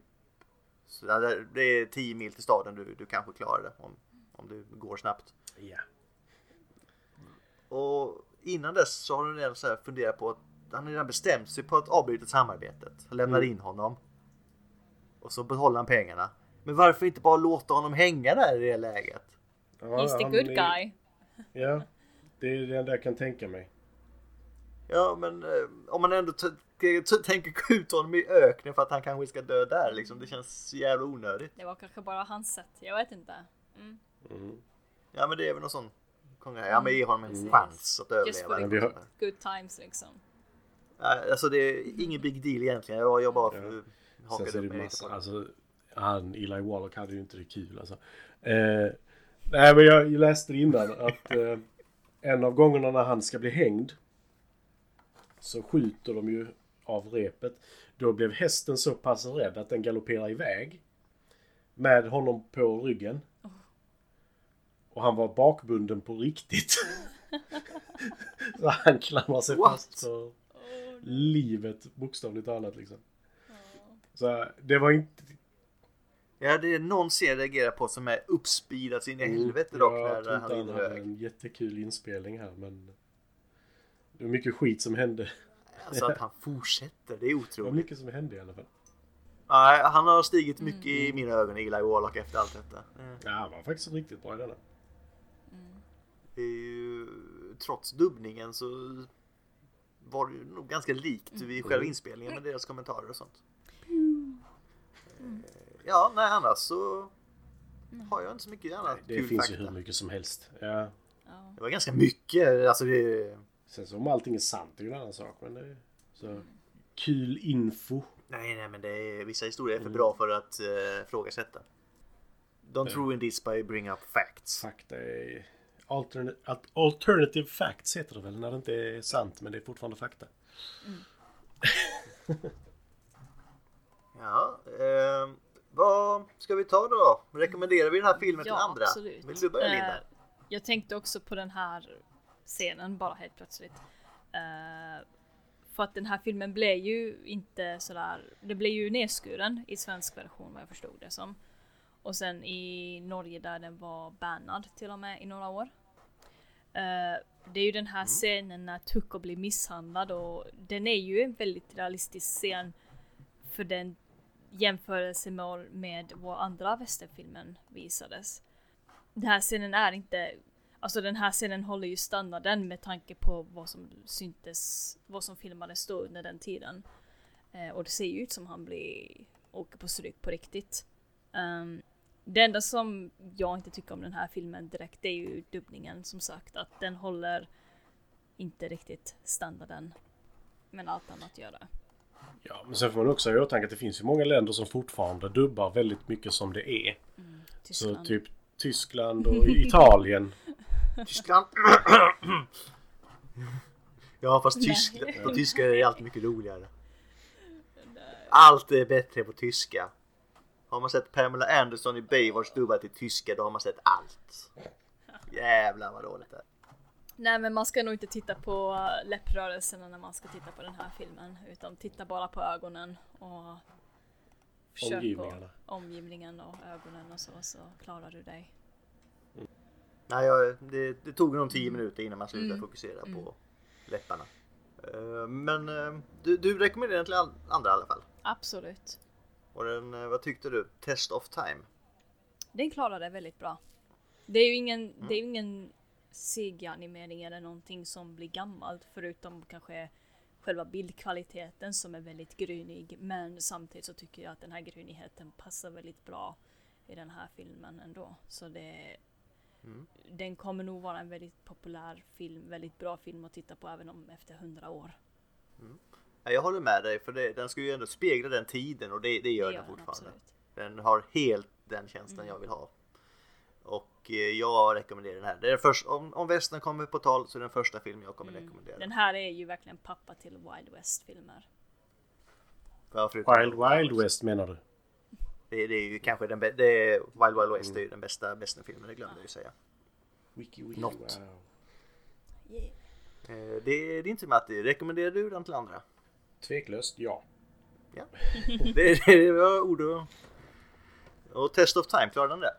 [SPEAKER 2] Så det, det är 10 mil till staden, du, du kanske klarar det om, om du går snabbt.
[SPEAKER 3] Ja.
[SPEAKER 2] Och innan dess så har du redan så här funderat på att han har redan bestämt sig på att avbryta samarbetet. Lämnar
[SPEAKER 3] Mm.
[SPEAKER 2] in honom. Och så behåller han pengarna. Men varför inte bara låta honom hänga där i det läget?
[SPEAKER 3] Ja,
[SPEAKER 1] He's the good
[SPEAKER 3] är-
[SPEAKER 1] guy.
[SPEAKER 3] Ja, det är det enda jag kan tänka mig.
[SPEAKER 2] Ja men eh, om man ändå tänker skjuta honom i öknen för att han kanske ska dö där liksom. Det känns så jävla onödigt.
[SPEAKER 1] Det var kanske bara hans sätt. Jag vet inte. Mm.
[SPEAKER 3] Mm.
[SPEAKER 2] Ja men det är väl någon sån. Ja men ge honom en
[SPEAKER 1] Mm.
[SPEAKER 2] chans att
[SPEAKER 1] Just
[SPEAKER 2] överleva.
[SPEAKER 1] for the
[SPEAKER 3] vi har-
[SPEAKER 1] good times liksom.
[SPEAKER 2] Ja, Alltså det är ingen big deal egentligen. Jag, jag bara
[SPEAKER 3] Ja. Sen så är det massa, alltså han, Eli Wallach hade ju inte det kul alltså. Eh, nej men jag läste innan att eh, en av gångerna när han ska bli hängd så skjuter de ju av repet. Då blev hästen så pass rädd att den galopperar iväg med honom på ryggen. Och han var bakbunden på riktigt. så han klamrar sig
[SPEAKER 2] What?
[SPEAKER 3] fast för livet bokstavligt talat liksom. Så det var inte...
[SPEAKER 2] Ja, det är någon scen reagerar på som är uppspeedad sin i helvete dock
[SPEAKER 3] Mm. jag tror inte han hade en jättekul inspelning här men... Det var mycket skit som hände.
[SPEAKER 2] Alltså att han fortsätter, det är
[SPEAKER 3] Det var
[SPEAKER 2] otroligt.
[SPEAKER 3] mycket som hände i alla fall.
[SPEAKER 2] Nej, han har stigit mycket
[SPEAKER 1] Mm.
[SPEAKER 2] i mina ögon, Eli Warlock, efter allt detta. Eh,
[SPEAKER 3] Ja, han var faktiskt riktigt bra i denna.
[SPEAKER 2] Det är ju, trots dubbningen så var det ju nog ganska likt
[SPEAKER 1] Mm.
[SPEAKER 2] vid själva inspelningen med deras kommentarer och sånt. Eh, Ja, nej annars så har jag inte så mycket annat
[SPEAKER 3] Det
[SPEAKER 2] kul
[SPEAKER 3] finns
[SPEAKER 2] fakta.
[SPEAKER 3] ju hur mycket som helst. Ja.
[SPEAKER 1] Ja.
[SPEAKER 2] Det var ganska mycket, alltså det...
[SPEAKER 3] Sen så om allting är sant är ju en annan sak. Men det är så kul info.
[SPEAKER 2] Nej, nej, men det är, vissa historier är för
[SPEAKER 3] Mm.
[SPEAKER 2] bra för att uh, frågasätta. Don't
[SPEAKER 3] Ja.
[SPEAKER 2] ruin this by bring up facts.
[SPEAKER 3] Fakta är... Altern al- alternative facts heter det väl när det inte är sant men det är fortfarande fakta.
[SPEAKER 2] Ja, eh, vad ska vi ta då? Rekommenderar vi den här filmen till
[SPEAKER 1] Ja,
[SPEAKER 2] andra?
[SPEAKER 1] absolut.
[SPEAKER 2] Vill du börja Linda?
[SPEAKER 1] Eh, jag tänkte också på den här scenen bara helt plötsligt. Eh, för att den här filmen blev ju inte sådär, det blev ju nedskuren i svensk version vad jag förstod det som. Och sen i Norge där den var bannad till och med i några år. Eh, det är ju den här scenen när Tucko blir misshandlad och den är ju en väldigt realistisk scen för den jämförelsemål med vad andra västerfilmen visades. Den här scenen är inte, alltså den här scenen håller ju standarden med tanke på vad som syntes, vad som filmades då under den tiden. Eh, och det ser ju ut som han blir, åker på stryk på riktigt. Um, det enda som jag inte tycker om den här filmen direkt det är ju dubbningen som sagt att den håller inte riktigt standarden. Men allt annat gör det.
[SPEAKER 3] Ja, men sen får man också ha i åtanke att det finns ju många länder som fortfarande dubbar väldigt mycket som det är. Så
[SPEAKER 1] Tyskland.
[SPEAKER 3] typ Tyskland och Italien.
[SPEAKER 2] Tyskland? ja, fast tysk, på tyska är alltid mycket roligare. Allt är bättre på tyska. Har man sett Pamela Anderson i Baywatch dubbad till tyska, då har man sett allt. Jävlar vad dåligt det är.
[SPEAKER 1] Nej men man ska nog inte titta på läpprörelserna när man ska titta på den här filmen. Utan titta bara på ögonen och kör
[SPEAKER 3] Omgivningarna.
[SPEAKER 1] på omgivningen och ögonen och så, så klarar du dig.
[SPEAKER 2] Nej, jag, det, det tog nog 10 minuter innan man slutade
[SPEAKER 1] Mm.
[SPEAKER 2] fokusera
[SPEAKER 1] Mm.
[SPEAKER 2] på läpparna. Eh, Men eh, du, du rekommenderar den till andra i alla fall.
[SPEAKER 1] Absolut.
[SPEAKER 2] Och den, eh, vad tyckte du? Test of time?
[SPEAKER 1] Den klarade väldigt bra. Det är ju ingen, det är ju ingen CG-animering eller någonting som blir gammalt förutom kanske själva bildkvaliteten som är väldigt grynig. Men samtidigt så tycker jag att den här grynigheten passar väldigt bra i den här filmen ändå. Så det
[SPEAKER 2] Mm.
[SPEAKER 1] Den kommer nog vara en väldigt populär film, väldigt bra film att titta på även om efter hundra år.
[SPEAKER 2] Ja, jag håller med dig för det, den ska ju ändå spegla den tiden och det, det gör
[SPEAKER 1] Det
[SPEAKER 2] den fortfarande.
[SPEAKER 1] absolut.
[SPEAKER 2] Den har helt den känslan
[SPEAKER 1] Mm.
[SPEAKER 2] jag vill ha. Och eh, jag rekommenderar den här. Det är först, om, om västern kommer på tal så är det den första filmen jag kommer
[SPEAKER 1] Mm.
[SPEAKER 2] rekommendera.
[SPEAKER 1] Den här är ju verkligen pappa till Wild West-filmer.
[SPEAKER 2] Ja, förutom-
[SPEAKER 3] Wild Wild West menar du?
[SPEAKER 2] Det, det är ju kanske den bästa, det är Wild Wild West det är ju den bästa västernfilmen, det glömde jag ju säga.
[SPEAKER 3] Wiki, wiki,
[SPEAKER 2] Något.
[SPEAKER 3] wow.
[SPEAKER 1] Yeah.
[SPEAKER 2] Eh, Det är din tur Matti, rekommenderar du den till andra?
[SPEAKER 3] Tveklöst ja.
[SPEAKER 2] Ja. Det, det var ord och... Och Test of Time, klarar den det?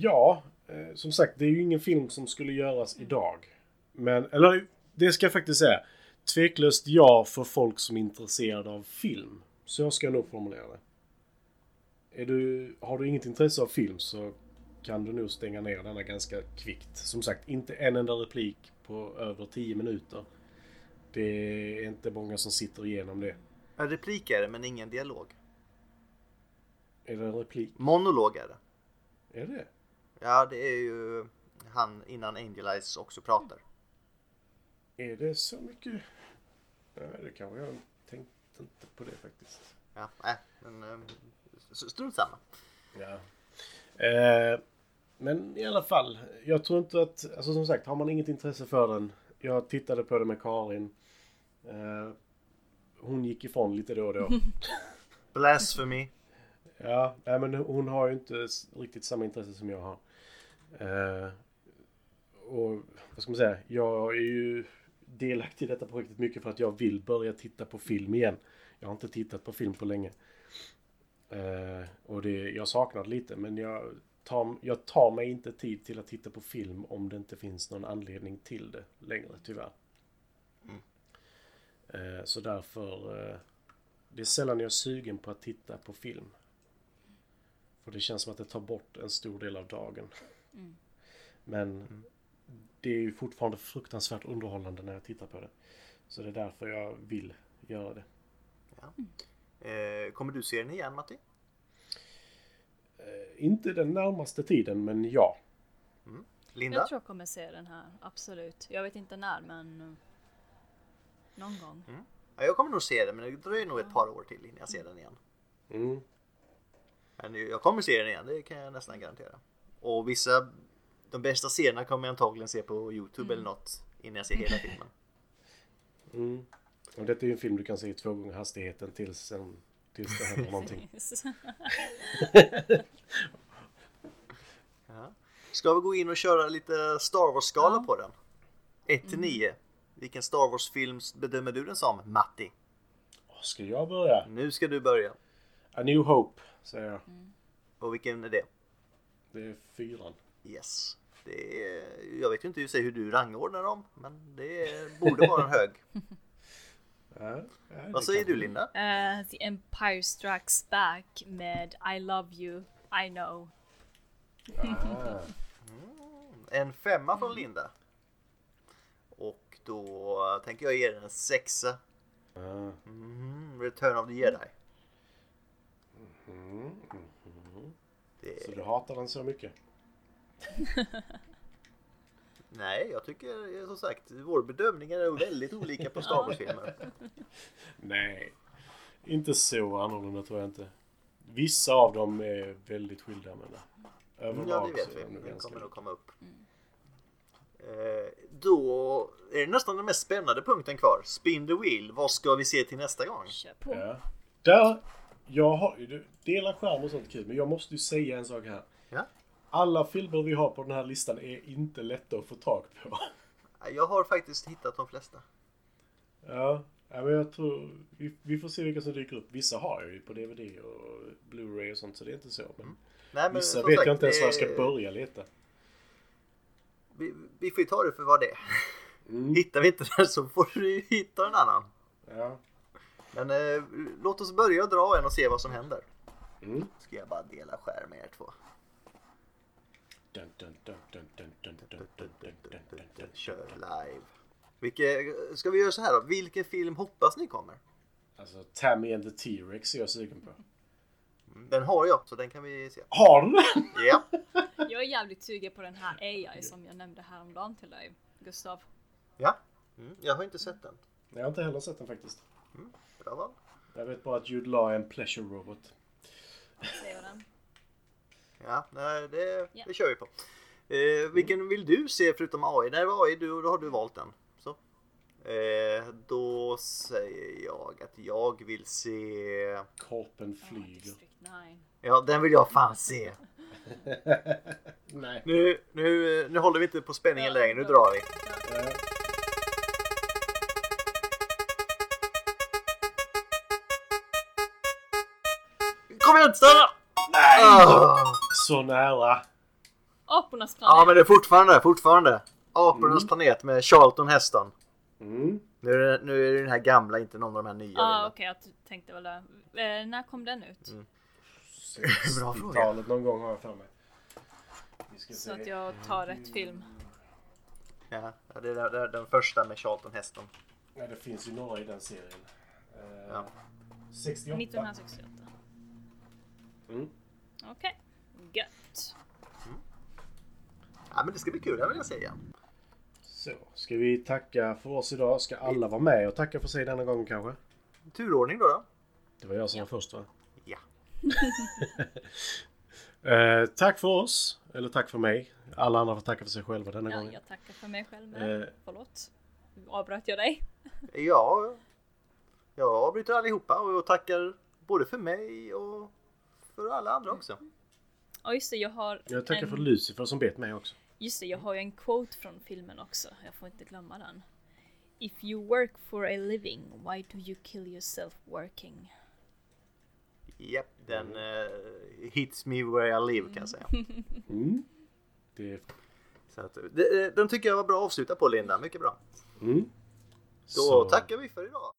[SPEAKER 3] Ja, eh, som sagt, det är ju ingen film som skulle göras idag. Men, eller det ska jag faktiskt säga. Tveklöst ja för folk som är intresserade av film. Så ska jag nog formulera det. Är du, har du inget intresse av film så kan du nog stänga ner denna ganska kvickt. Som sagt, inte en enda replik på över 10 minuter. Det är inte många som sitter igenom det.
[SPEAKER 2] En replik är det, men ingen dialog.
[SPEAKER 3] Är det en replik?
[SPEAKER 2] Monolog är det.
[SPEAKER 3] Är det?
[SPEAKER 2] Ja, det är ju han innan Angel Eyes också pratar.
[SPEAKER 3] Är det så mycket? Nej, det kanske jag tänkte inte på det faktiskt.
[SPEAKER 2] Ja, nej, men eh, s- strunt samma.
[SPEAKER 3] Ja. Eh, men i alla fall, jag tror inte att, alltså som sagt, har man inget intresse för den. Jag tittade på det med Karin. Eh, hon gick ifrån lite då och då.
[SPEAKER 2] Blasphemy.
[SPEAKER 3] Ja, nej, men hon har ju inte riktigt samma intresse som jag har. Eh, och vad ska man säga, jag är ju delaktig i detta projektet mycket för att jag vill börja titta på film igen. Jag har inte tittat på film på länge. Eh, och det, jag saknar det lite men jag tar, jag tar mig inte tid till att titta på film om det inte finns någon anledning till det längre tyvärr. Eh, så därför eh, det är sällan jag är sugen på att titta på film. För det känns som att det tar bort en stor del av dagen. Men det är ju fortfarande fruktansvärt underhållande när jag tittar på det. Så det är därför jag vill göra det.
[SPEAKER 2] Eh, kommer du se den igen Matti?
[SPEAKER 3] Eh, inte den närmaste tiden, men ja.
[SPEAKER 2] Linda?
[SPEAKER 1] Jag tror jag kommer se den här, absolut. Jag vet inte när men eh, någon gång.
[SPEAKER 2] Ja, jag kommer nog se den, men det dröjer nog ett par år till innan jag ser den igen.
[SPEAKER 3] Mm.
[SPEAKER 2] Men jag kommer se den igen, det kan jag nästan garantera. Och vissa, de bästa scenerna kommer jag antagligen se på Youtube eller något innan jag ser hela filmen.
[SPEAKER 3] Mm. Och detta är ju en film du kan se i två gånger hastigheten tills, sen, tills det händer någonting.
[SPEAKER 2] Ja. Ska vi gå in och köra lite Star Wars-skala
[SPEAKER 1] Ja.
[SPEAKER 2] på den? 1 till 9. Vilken Star Wars-film bedömer du den som, Matti?
[SPEAKER 3] Åh, Ska jag börja?
[SPEAKER 2] Nu ska du börja.
[SPEAKER 3] A New Hope, säger jag.
[SPEAKER 2] Och vilken är det?
[SPEAKER 3] Det är fyran.
[SPEAKER 2] Yes. Det är, jag vet ju inte hur du rangordnar dem, men det är, borde vara en hög.
[SPEAKER 3] Ja, ja, det
[SPEAKER 2] Vad säger du Linda?
[SPEAKER 1] Eh, The Empire Strikes Back med I Love You, I Know.
[SPEAKER 3] Ah,
[SPEAKER 2] En femma från Linda. Och då tänker jag ge den en sexa.
[SPEAKER 3] ah.
[SPEAKER 2] Mm, Return of the Jedi.
[SPEAKER 3] Mm.
[SPEAKER 2] Det,
[SPEAKER 3] Så du hatar den så mycket?
[SPEAKER 2] nej, jag tycker som sagt vår bedömningar är väldigt olika på Star Wars-filmer.
[SPEAKER 3] Nej, inte så annorlunda tror jag inte. Vissa av dem är väldigt skilda men överlag
[SPEAKER 2] Ja, det vet
[SPEAKER 3] så
[SPEAKER 2] vi.
[SPEAKER 3] de nog
[SPEAKER 2] Den
[SPEAKER 3] ganska
[SPEAKER 2] kommer nog komma upp. Eh, då är det nästan den mest spännande punkten kvar. Spin the wheel. Vad ska vi se till nästa gång?
[SPEAKER 1] Kör på.
[SPEAKER 3] Ja. Där, jag har ju, du delar skärm och sånt kul, men jag måste ju säga en sak här.
[SPEAKER 2] Ja.
[SPEAKER 3] Alla filmer vi har på den här listan är inte lätta att få tag på.
[SPEAKER 2] Jag har faktiskt hittat de flesta.
[SPEAKER 3] Ja, ja men jag tror, vi, vi får se vilka som dyker upp. Vissa har jag ju på DVD och Blu-ray och sånt så det är inte så. Men
[SPEAKER 2] Nej, men
[SPEAKER 3] vissa vet
[SPEAKER 2] sagt,
[SPEAKER 3] jag inte ens var jag ska börja leta.
[SPEAKER 2] Vi, vi får ju ta det för vad det är.
[SPEAKER 3] Mm.
[SPEAKER 2] Hittar vi inte den så får du hitta en annan.
[SPEAKER 3] Ja.
[SPEAKER 2] Men eh, låt oss börja dra en och se vad som händer.
[SPEAKER 3] Mm.
[SPEAKER 2] Ska jag bara dela skärm med er två. Kör live. Vilke, ska vi göra så här då? Vilken film hoppas ni kommer?
[SPEAKER 3] Alltså Tammy and the T-Rex är jag sugen på.
[SPEAKER 2] Den har jag, så den kan vi se.
[SPEAKER 3] Har du den?
[SPEAKER 2] Ja.
[SPEAKER 1] Jag är jävligt sugen på den här AI som jag nämnde häromdagen till dig, Gustav.
[SPEAKER 2] Ja, mm, jag har inte sett den.
[SPEAKER 3] Jag har inte heller sett den faktiskt. Mm.
[SPEAKER 2] Bra val.
[SPEAKER 3] Jag vet bara att Jude Law är en pleasure robot.
[SPEAKER 2] Ja, nej, det, det kör vi på. Eh, vilken vill du se förutom AI? Det var AI, du, då har du valt den. Så. Eh, då säger jag att jag vill se...
[SPEAKER 3] Korpen flyger.
[SPEAKER 1] District 9.
[SPEAKER 2] Ja, den vill jag fan se.
[SPEAKER 3] Nej.
[SPEAKER 2] Nu, nu, nu håller vi inte på spänningen längre, nu drar vi. Kom igen, stanna!
[SPEAKER 3] Nej!
[SPEAKER 2] Ah.
[SPEAKER 3] Så nära.
[SPEAKER 1] Apornas
[SPEAKER 2] Ja
[SPEAKER 1] planet.
[SPEAKER 2] men det är fortfarande, fortfarande. Apornas
[SPEAKER 3] Mm.
[SPEAKER 2] planet med Charlton Heston.
[SPEAKER 3] Mm.
[SPEAKER 2] Nu är, det, nu är det den här gamla, inte någon av de här nya.
[SPEAKER 1] ah,
[SPEAKER 2] Linda.
[SPEAKER 1] okej, jag tänkte väl det. Eh, när kom den ut?
[SPEAKER 2] Mm. Bra fråga.
[SPEAKER 3] 60-talet någon gång har jag för mig.
[SPEAKER 1] Så
[SPEAKER 3] se.
[SPEAKER 1] att jag tar rätt film.
[SPEAKER 2] Ja, det är den, den, den första med Charlton Heston.
[SPEAKER 3] Ja, det finns ju några i den serien. Eh,
[SPEAKER 2] Ja.
[SPEAKER 3] 68.
[SPEAKER 1] 1968.
[SPEAKER 3] Mm.
[SPEAKER 1] Okej. Gött.
[SPEAKER 2] Ja men det ska bli kul, det vill jag säga.
[SPEAKER 3] Så, ska vi tacka för oss idag? Ska alla vara med och tacka för sig denna gången kanske?
[SPEAKER 2] Turordning då. då.
[SPEAKER 3] Det var jag som var först va?
[SPEAKER 2] Ja.
[SPEAKER 3] Eh, tack för oss. Eller tack för mig. Alla andra får tacka för sig själva denna
[SPEAKER 1] Ja,
[SPEAKER 3] gången.
[SPEAKER 1] jag tackar för mig själv med.
[SPEAKER 3] Eh.
[SPEAKER 1] Förlåt. Avbröt jag dig?
[SPEAKER 2] Ja, jag avbryter allihopa och jag tackar både för mig och för alla andra också.
[SPEAKER 1] Ja just det, jag har
[SPEAKER 3] Jag tackar
[SPEAKER 1] en...
[SPEAKER 3] för Lucifer som bet mig också.
[SPEAKER 1] Just det, jag har ju en quote från filmen också. Jag får inte glömma den. If you work for a living, why do you kill yourself working?
[SPEAKER 2] Japp, den eh, hits me where I live kan jag säga.
[SPEAKER 3] Mm. Det,
[SPEAKER 2] Så att, det, eh, den tycker jag var bra att avsluta på Linda, mycket bra.
[SPEAKER 3] mm.
[SPEAKER 2] Då
[SPEAKER 3] Så-
[SPEAKER 2] tackar vi för idag.